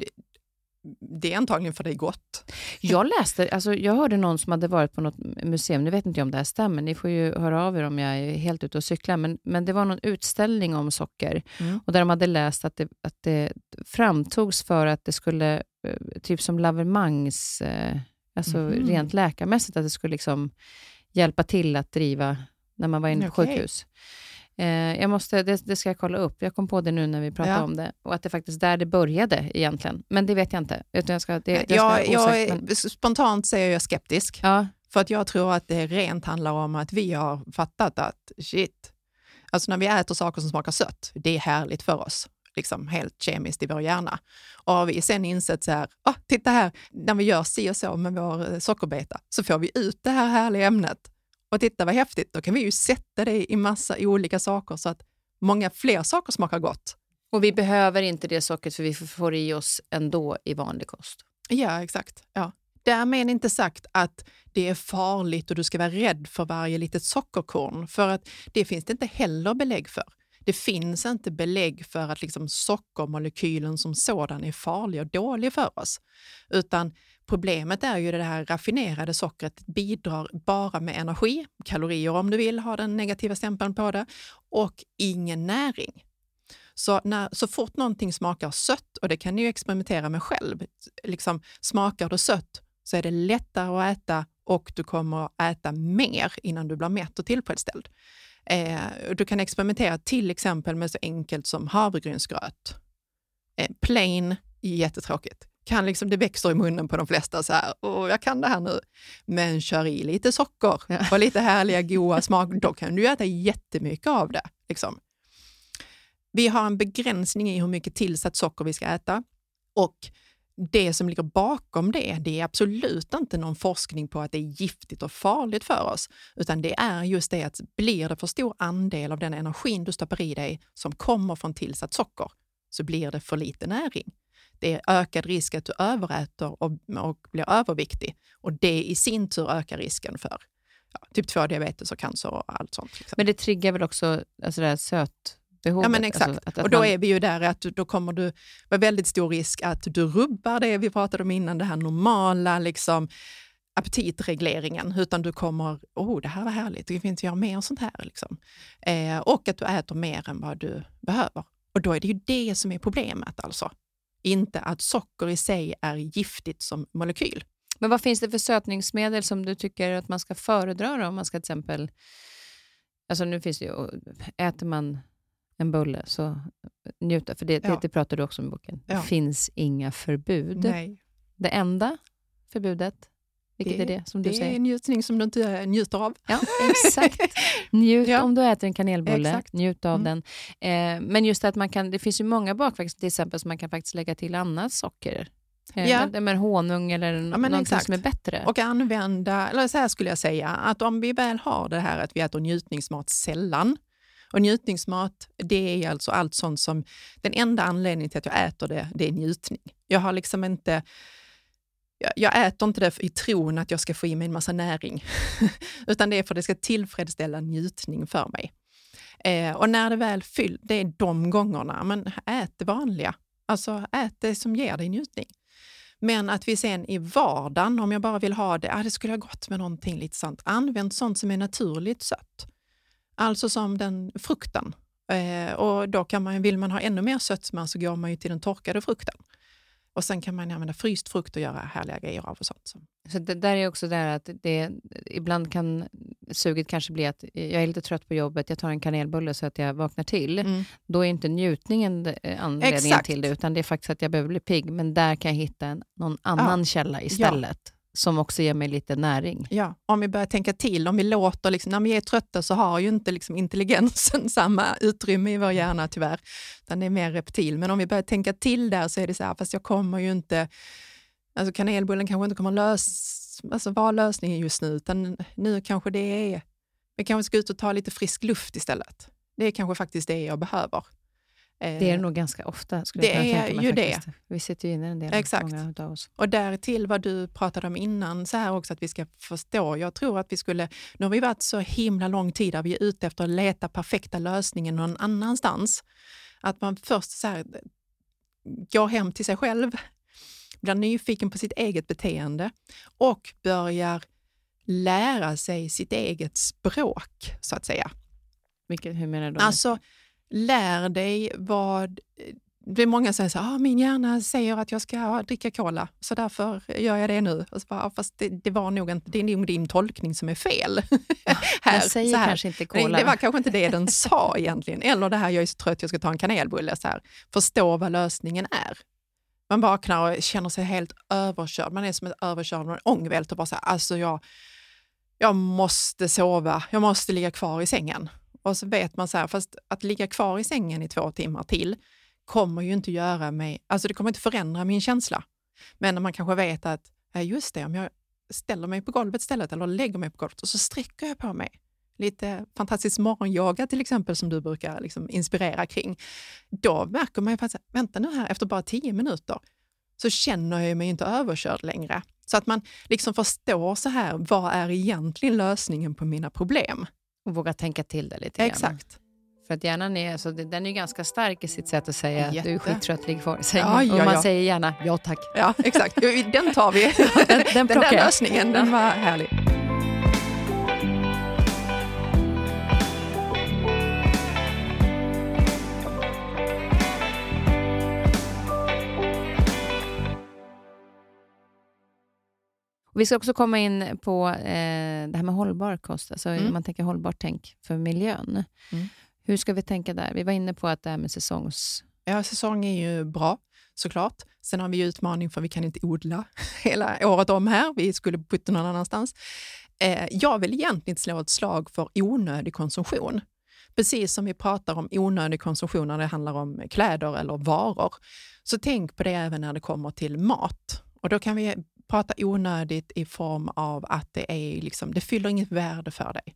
S2: det, är antagligen för är gott.
S1: Jag läste, alltså jag hörde någon som hade varit på något museum, nu vet inte jag om det här stämmer, ni får ju höra av er om jag är helt ute och cyklar, men, men det var någon utställning om socker
S2: Mm.
S1: och där de hade läst att det, att det framtogs för att det skulle, eh, typ som lavemangs, eh, alltså
S2: Mhm.
S1: rent läkarmässigt, att det skulle liksom hjälpa till att driva när man var inne på
S2: Okej.
S1: sjukhus. Eh, jag måste, det, det ska jag kolla upp. Jag kom på det nu när vi pratade
S2: Ja.
S1: om det. Och att det faktiskt där det började egentligen. Men det vet jag inte. Utan jag ska, det, jag ska
S2: jag,
S1: vara
S2: jag,
S1: osäker, men-
S2: Spontant säger jag skeptisk.
S1: Ja,
S2: För att jag tror att det rent handlar om att vi har fattat att shit, alltså när vi äter saker som smakar sött, det är härligt för oss. Liksom helt kemiskt i vår hjärna. Och har vi sen insett så här, ah, titta här, när vi gör si och så med vår eh, sockerbeta så får vi ut det här härliga ämnet. Och titta vad häftigt, då kan vi ju sätta det i massa olika saker så att många fler saker smakar gott.
S1: och vi behöver inte det sockret för vi får- i oss ändå i vanlig kost.
S2: Ja, exakt. Ja. Därmed inte sagt att det är farligt och du ska vara rädd för varje litet sockerkorn, för att det finns det inte heller belägg för. Det finns inte belägg för att liksom sockermolekylen som sådan är farlig och dålig för oss. Utan problemet är ju det här raffinerade sockret bidrar bara med energi, kalorier om du vill ha den negativa stämpeln på det, och ingen näring. Så, när, så fort någonting smakar sött, och det kan ni ju experimentera med själv, liksom, smakar det sött så är det lättare att äta och du kommer att äta mer innan du blir mätt och tillfredsställd. Eh, du kan experimentera till exempel med så enkelt som havregrynsgröt. Eh, plain, jättetråkigt. Kan liksom, det växer i munnen på de flesta så här, Åh, jag kan det här nu. Men kör i lite socker och lite härliga goda smak, då kan du äta jättemycket av det. Liksom. Vi har en begränsning i hur mycket tillsatt socker vi ska äta och det som ligger bakom det, det är absolut inte någon forskning på att det är giftigt och farligt för oss, utan det är just det att blir det för stor andel av den energin du stoppar i dig som kommer från tillsatt socker, så blir det för lite näring. Det är ökad risk att du överäter och, och blir överviktig och det i sin tur ökar risken för ja, typ 2 diabetes och cancer och allt sånt. Liksom.
S1: Men det triggar väl också alltså det här sötbehovet?
S2: Ja, men exakt.
S1: Alltså att, att
S2: och då
S1: man-
S2: är vi ju där att då kommer du vara väldigt stor risk att du rubbar det vi pratade om innan, det här normala liksom, aptitregleringen, utan du kommer, oh det här var härligt, det finns göra mer sånt här. Liksom. Eh, och att du äter mer än vad du behöver. Och då är det ju det som är problemet alltså. Inte att socker i sig är giftigt som molekyl.
S1: Men vad finns det för sötningsmedel som du tycker att man ska föredra då, om man ska till exempel... Alltså nu finns det ju, äter man en bulle, så njuta. För det,
S2: Ja.
S1: det, det pratar du också om i boken.
S2: Ja.
S1: Det finns inga förbud.
S2: Nej.
S1: Det enda förbudet, vilket
S2: Det-
S1: är det som du
S2: Det
S1: säger?
S2: är en njutning som du inte eh, njuter av.
S1: Ja, exakt. Njut
S2: Ja.
S1: om du äter en kanelbulle,
S2: Exakt.
S1: njut av
S2: Mm.
S1: den. Eh, men just att man kan, det finns ju många bakverk till exempel som man kan faktiskt lägga till annat socker. Eh,
S2: Ja.
S1: med, honung eller
S2: Ja,
S1: någonting
S2: exakt.
S1: som är bättre.
S2: Och använda, eller så här skulle jag säga, att om vi väl har det här att vi äter njutningsmat sällan, och njutningsmat, det är alltså allt sånt som, den enda anledningen till att jag äter det, det är njutning. Jag har liksom inte, jag, äter inte det i tron att jag ska få i mig en massa näring, utan det är för att det ska tillfredsställa njutning för mig. Eh, och när det väl fyllt, det är de gångerna, men ät det vanliga. Alltså ät det som ger dig njutning. Men att vi sen i vardagen, om jag bara vill ha det, ah, det skulle ha gått med någonting lite sant. Använd sånt som är naturligt sött. Alltså som den frukten. Eh, och då kan man, vill man ha ännu mer sötma så går man ju till den torkade frukten. Och sen kan man använda fryst frukt och göra härliga grejer av och sånt. Så.
S1: Så det där är också där att det, ibland kan suget kanske bli att jag är lite trött på jobbet, jag tar en kanelbulle så att jag vaknar till.
S2: Mm.
S1: Då är inte njutningen eh, anledningen
S2: Exakt.
S1: till det, utan det är faktiskt att jag behöver bli pigg. Men där kan jag hitta en, någon annan källa istället, som också ger mig lite näring.
S2: Ja, om vi börjar tänka till, om vi låter, liksom, när vi är trötta så har ju inte liksom intelligensen samma utrymme i vår hjärna tyvärr, utan det är mer reptil. Men om vi börjar tänka till där så är det så här, fast jag kommer ju inte, alltså kanelbullen kanske inte kommer lös, alltså vara lösningen just nu, utan nu kanske det är, vi kanske ska ut och ta lite frisk luft istället. Det är kanske faktiskt det jag behöver. Eh,
S1: Det är det nog ganska ofta, skulle
S2: Det
S1: jag kunna tänka mig.
S2: ju det.
S1: faktiskt. Vi sitter ju inne en del,
S2: Exakt.
S1: många av oss.
S2: Och där till vad du pratade om innan, så här också att vi ska förstå. Jag tror att vi skulle, nu har vi varit så himla lång tid där vi är ute efter att leta perfekta lösningen någon annanstans. Att man först så här, går hem till sig själv, blir nyfiken på sitt eget beteende och börjar lära sig sitt eget språk, så att säga.
S1: Vilket, hur menar du?
S2: Alltså, lär dig vad... Det är många som säger att ah, min hjärna säger att jag ska dricka cola, så därför gör jag det nu. Och så bara, "Ah, fast det, det var nog inte, det är nog din tolkning som är fel.
S1: den säger
S2: så här.
S1: kanske inte cola.
S2: Det var kanske inte det den sa egentligen. Eller det här, jag är så trött, jag ska ta en kanelbulle. Så här. Förstå vad lösningen är. Man vaknar och känner sig helt överkörd. Man är som ett överkörd en ångvält och bara så här, alltså jag, jag måste sova, jag måste ligga kvar i sängen. Och så vet man så här, fast att ligga kvar i sängen i två timmar till kommer ju inte göra mig, alltså det kommer inte förändra min känsla. Men när man kanske vet att, just det, om jag ställer mig på golvet istället eller lägger mig på golvet och så sträcker jag på mig. Lite fantastisk morgonyoga till exempel som du brukar liksom inspirera kring. Då märker man ju faktiskt, vänta nu här, efter bara tio minuter så känner jag mig inte överkörd längre. Så att man liksom förstår så här, vad är egentligen lösningen på mina problem?
S1: Och våga tänka till det lite grann.
S2: Exakt.
S1: För att hjärnan är, alltså, det- den är ju ganska stark i sitt sätt att säga att du är
S2: Jätte.
S1: skittrött, ligg kvar i sängen.
S2: Ja, ja,
S1: och man
S2: ja.
S1: säger gärna ja tack.
S2: Ja, exakt. Den tar vi.
S1: Den, den
S2: Den där lösningen, den var härlig.
S1: Vi ska också komma in på eh, det här med hållbar kost, alltså
S2: Mm.
S1: man tänker hållbart tänk för miljön.
S2: Mm.
S1: Hur ska vi tänka där? Vi var inne på att det här med säsongs...
S2: Ja, säsong är ju bra såklart. Sen har vi ju utmaning för vi kan inte odla hela året om här. Vi skulle putta någon annanstans. Eh, jag vill egentligen slå ett slag för onödig konsumtion. Precis som vi pratar om onödig konsumtion när det handlar om kläder eller varor. Så tänk på det även när det kommer till mat. Och då kan vi prata onödigt i form av att det, är liksom, det fyller inget värde för dig.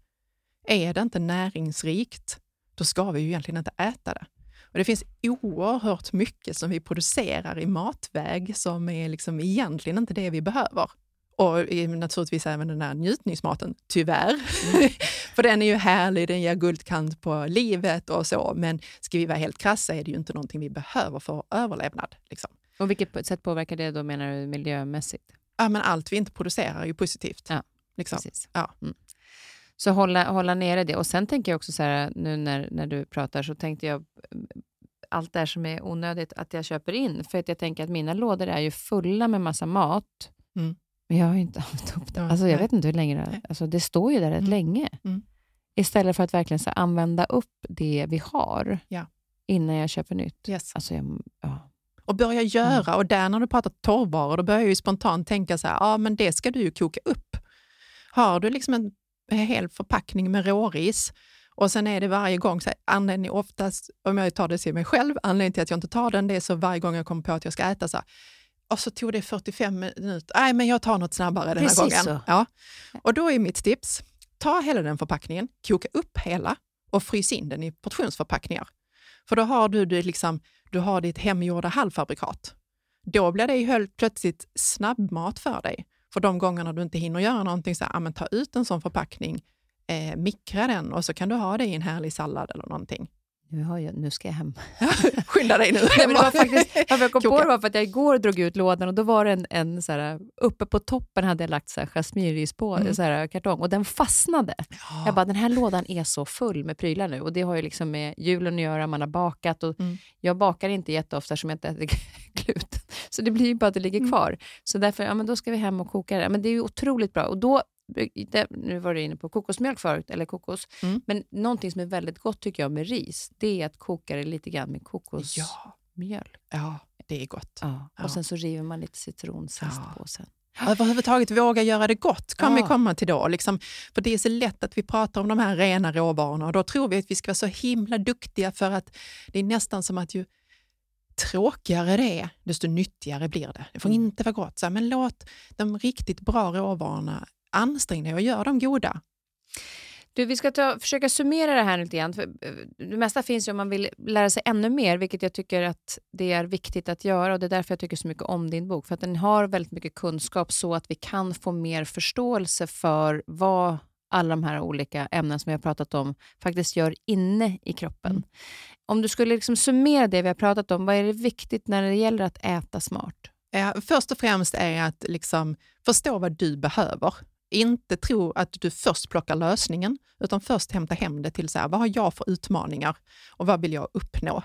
S2: Är det inte näringsrikt, då ska vi ju egentligen inte äta det. Och det finns oerhört mycket som vi producerar i matväg som är liksom egentligen inte det vi behöver. Och naturligtvis även den här njutningsmaten, tyvärr. För den är ju härlig, den ger guldkant på livet och så. Men ska vi vara helt krassa är det ju inte någonting vi behöver för överlevnad. Liksom.
S1: Och vilket sätt påverkar det då, menar du, miljömässigt?
S2: Ja, men allt vi inte producerar är ju positivt.
S1: Ja,
S2: liksom.
S1: Precis.
S2: Ja.
S1: Mm. Så hålla, hålla nere det. Och sen tänker jag också så här, nu när, när du pratar, så tänkte jag allt det här som är onödigt att jag köper in. För att jag tänker att mina lådor är ju fulla med massa mat.
S2: Mm.
S1: Men jag har ju inte använt upp det. Alltså, jag
S2: nej.
S1: vet inte hur länge det alltså, Det står ju där rätt
S2: Mm.
S1: länge.
S2: Mm.
S1: Istället för att verkligen så använda upp det vi har
S2: Ja.
S1: innan jag köper nytt.
S2: Yes.
S1: Alltså, jag, ja.
S2: Och börja göra. Och där när du pratar torrvaror, då börjar jag ju spontant tänka så här, ja men det ska du ju koka upp. Har du liksom en hel förpackning med råris och sen är det varje gång, så här, anledning oftast, om jag tar det till mig själv, anledningen till att jag inte tar den, det är så varje gång jag kommer på att jag ska äta så här, och så tog det 45 minuter, nej men jag tar något snabbare den här
S1: Precis
S2: gången.
S1: så.
S2: Ja. Och då är mitt tips, ta hela den förpackningen, koka upp hela och frys in den i portionsförpackningar. För då har du, det liksom, du har ditt hemgjorda halvfabrikat. Då blir det ju helt plötsligt snabbmat för dig. För de gångerna du inte hinner göra någonting, så här, ja, men ta ut en sån förpackning, eh, mikra den och så kan du ha det i en härlig sallad eller någonting
S1: nu, har jag, nu ska jag hem.
S2: Skynda dig nu.
S1: Nej, men det var faktiskt, varför jag kom på det var för att jag igår drog ut lådan och då var det en, en så här, uppe på toppen hade jag lagt så här jasminris på
S2: Mm.
S1: och den fastnade.
S2: Ja.
S1: Jag bara, den här lådan är så full med prylar nu och det har ju liksom med julen att göra, man har bakat och
S2: Mm.
S1: jag bakar inte jätteofta som jag inte äter gluten. Så det blir ju bara att det ligger
S2: Mm.
S1: kvar. Så därför, ja men då ska vi hem och koka det. Men det är ju otroligt bra. Och då, nu var du inne på kokosmjölk förut, eller kokos.
S2: Mm.
S1: Men någonting som är väldigt gott tycker jag med ris, det är att koka det lite grann med kokosmjölk.
S2: ja, ja, det är gott.
S1: Ja. Och sen så river man lite citronzest
S2: Ja.
S1: på sen.
S2: Överhuvudtaget våga göra det gott kan vi
S1: Ja.
S2: komma till då. Liksom, för det är så lätt att vi pratar om de här rena råvarorna och då tror vi att vi ska vara så himla duktiga för att det är nästan som att ju tråkigare det är, desto nyttigare blir det. Det får
S1: Mm.
S2: inte vara gott. Så men låt de riktigt bra råvarorna anstränga dig och gör dem goda.
S1: Du, vi ska ta, försöka summera det här lite grann. För eh, det mesta finns ju om man vill lära sig ännu mer, vilket jag tycker att det är viktigt att göra. och Det är därför jag tycker så mycket om din bok. För att den har väldigt mycket kunskap så att vi kan få mer förståelse för vad alla de här olika ämnen som vi har pratat om faktiskt gör inne i kroppen.
S2: Mm.
S1: Om du skulle liksom summera det vi har pratat om, vad är det viktigt när det gäller att äta smart?
S2: Först och främst är att liksom förstå vad du behöver. Inte tro att du först plockar lösningen, utan först hämta hem det till så här, vad har jag för utmaningar och vad vill jag uppnå?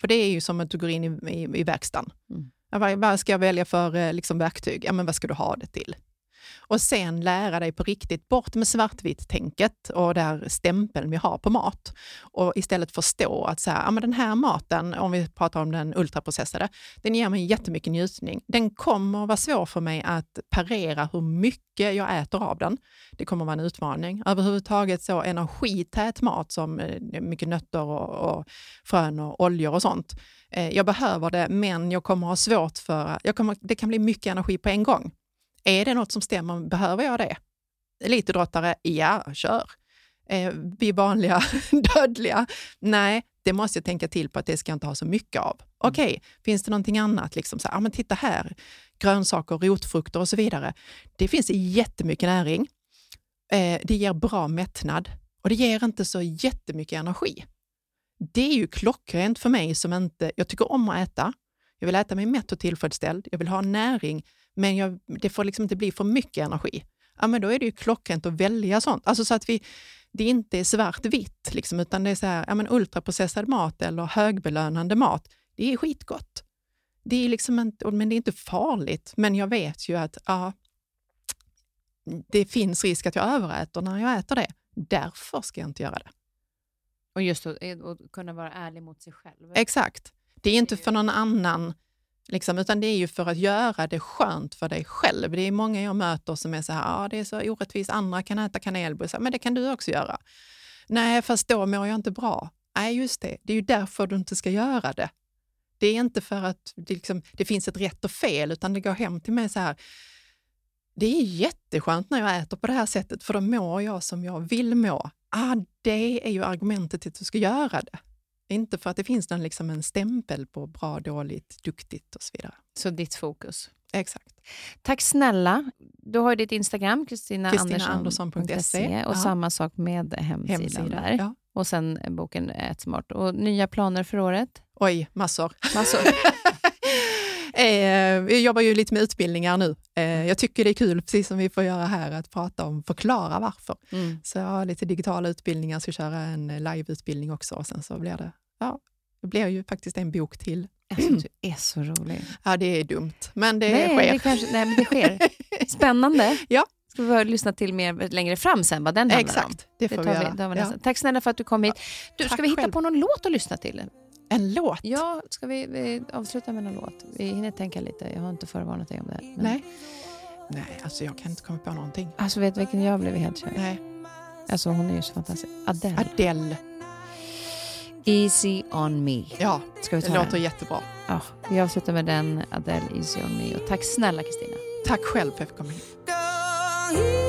S2: För det är ju som att du går in i, i, i verkstaden.
S1: Mm.
S2: Vad, vad ska jag välja för eh, liksom, verktyg? Ja, men vad ska du ha det till? Och sen lära dig på riktigt, bort med svartvitt-tänket och där stämpeln vi har på mat. Och istället förstå att så här, ja, men den här maten, om vi pratar om den ultraprocessade, den ger mig jättemycket njutning. Den kommer vara svår för mig att parera hur mycket jag äter av den. Det kommer vara en utmaning. Överhuvudtaget så energität mat som eh, mycket nötter och, och frön och oljor och sånt. Eh, jag behöver det, men jag kommer ha svårt för... Jag kommer, det kan bli mycket energi på en gång. Är det något som stämmer, behöver jag det? Elitidrottare, ja, kör. Eh, vi vanliga dödliga, nej, det måste jag tänka till på att det ska jag inte ha så mycket av. Okej, finns det någonting annat? Liksom så ja, men titta här, grönsaker, rotfrukter och så vidare. Det finns jättemycket näring. Eh, det ger bra mättnad och det ger inte så jättemycket energi. Det är ju klockrent för mig som inte, jag tycker om att äta. Jag vill äta mig mätt och tillfredsställd. Jag vill ha näring, men jag, det får liksom inte bli för mycket energi. Ja, men då är det ju klockrent att välja sånt. Alltså så att vi, det inte är svartvitt, liksom, utan det är så här, ja, men ultraprocessad mat eller högbelönande mat. Det är skitgott. Det är liksom inte, men det är inte farligt. Men jag vet ju att ja, det finns risk att jag överäter när jag äter det. Därför ska jag inte göra det.
S1: Och just att, att kunna vara ärlig mot sig själv.
S2: Exakt. Det är inte för någon annan, liksom, utan det är ju för att göra det skönt för dig själv. Det är många jag möter som är så här, ah, det är så orättvist, andra kan äta kanelbullar, men det kan du också göra. Nej, fast då mår jag inte bra. Nej, just det. Det är ju därför du inte ska göra det. Det är inte för att det, liksom, det finns ett rätt och fel, utan det går hem till mig så här, det är jätteskönt när jag äter på det här sättet, för då mår jag som jag vill må. Ah, det är ju argumentet till att du ska göra det. Inte för att det finns någon, liksom en stämpel på bra, dåligt, duktigt och så vidare.
S1: Så ditt fokus.
S2: Exakt.
S1: Tack snälla. Du har ju ditt Instagram, kristinaandersson.se och
S2: Ja.
S1: samma sak med hemsidan
S2: Hemsida.
S1: där.
S2: Ja.
S1: Och sen boken Ät smart. Och nya planer för året?
S2: Oj, massor.
S1: Massor.
S2: Eh, jag jobbar ju lite med utbildningar nu. Eh, jag tycker det är kul, precis som vi får göra här, att prata om, förklara varför.
S1: Mm.
S2: Så jag har lite digitala utbildningar, ska köra en eh, liveutbildning också och sen så blir det, ja, det blir ju faktiskt en bok till.
S1: Alltså, du är så rolig.
S2: Ja, det är dumt, men det
S1: nej,
S2: sker.
S1: Det kanske, nej, men det sker. Spännande.
S2: Ja.
S1: får vi lyssna till mer längre fram sen vad den handlar om.
S3: Exakt, det får
S1: Det
S3: vi göra.
S1: vi
S3: Ja.
S1: Tack snälla för att du kom hit. Du, ska vi hitta
S3: själv.
S1: på någon låt att lyssna till?
S3: En låt?
S1: Ja, ska vi, vi avsluta med någon låt? Vi hinner tänka lite. Jag har inte förvarnat dig om det här. Men-
S3: Nej. Nej, alltså jag kan inte komma på någonting.
S1: Alltså vet du vilken jag blev helt kär?
S3: Nej.
S1: Alltså hon är ju så fantastisk. Adele.
S3: Adele.
S1: Easy on me.
S3: Ja,
S1: Ska vi ta
S3: det
S1: den?
S3: låter jättebra.
S1: Ja, vi avslutar med den, Adele Easy on me. Och tack snälla Kristina.
S3: Tack själv för att jag fick komma hit.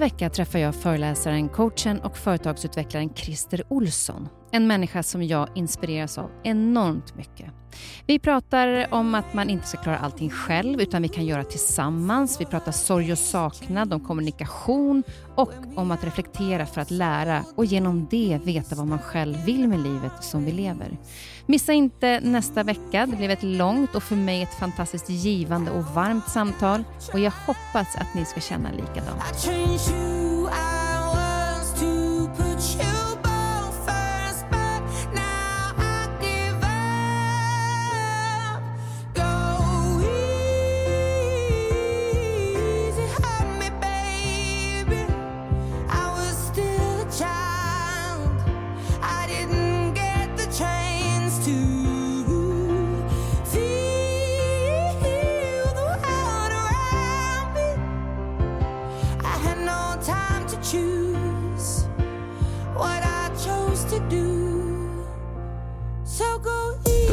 S1: Nästa vecka träffar jag föreläsaren, coachen och företagsutvecklaren Christer Olsson. En människa som jag inspireras av enormt mycket. Vi pratar om att man inte ska klara allting själv utan vi kan göra tillsammans. Vi pratar sorg och saknad, om kommunikation och om att reflektera för att lära och genom det veta vad man själv vill med livet som vi lever. Missa inte nästa vecka. Det blev ett långt och för mig ett fantastiskt givande och varmt samtal och jag hoppas att ni ska känna likadant.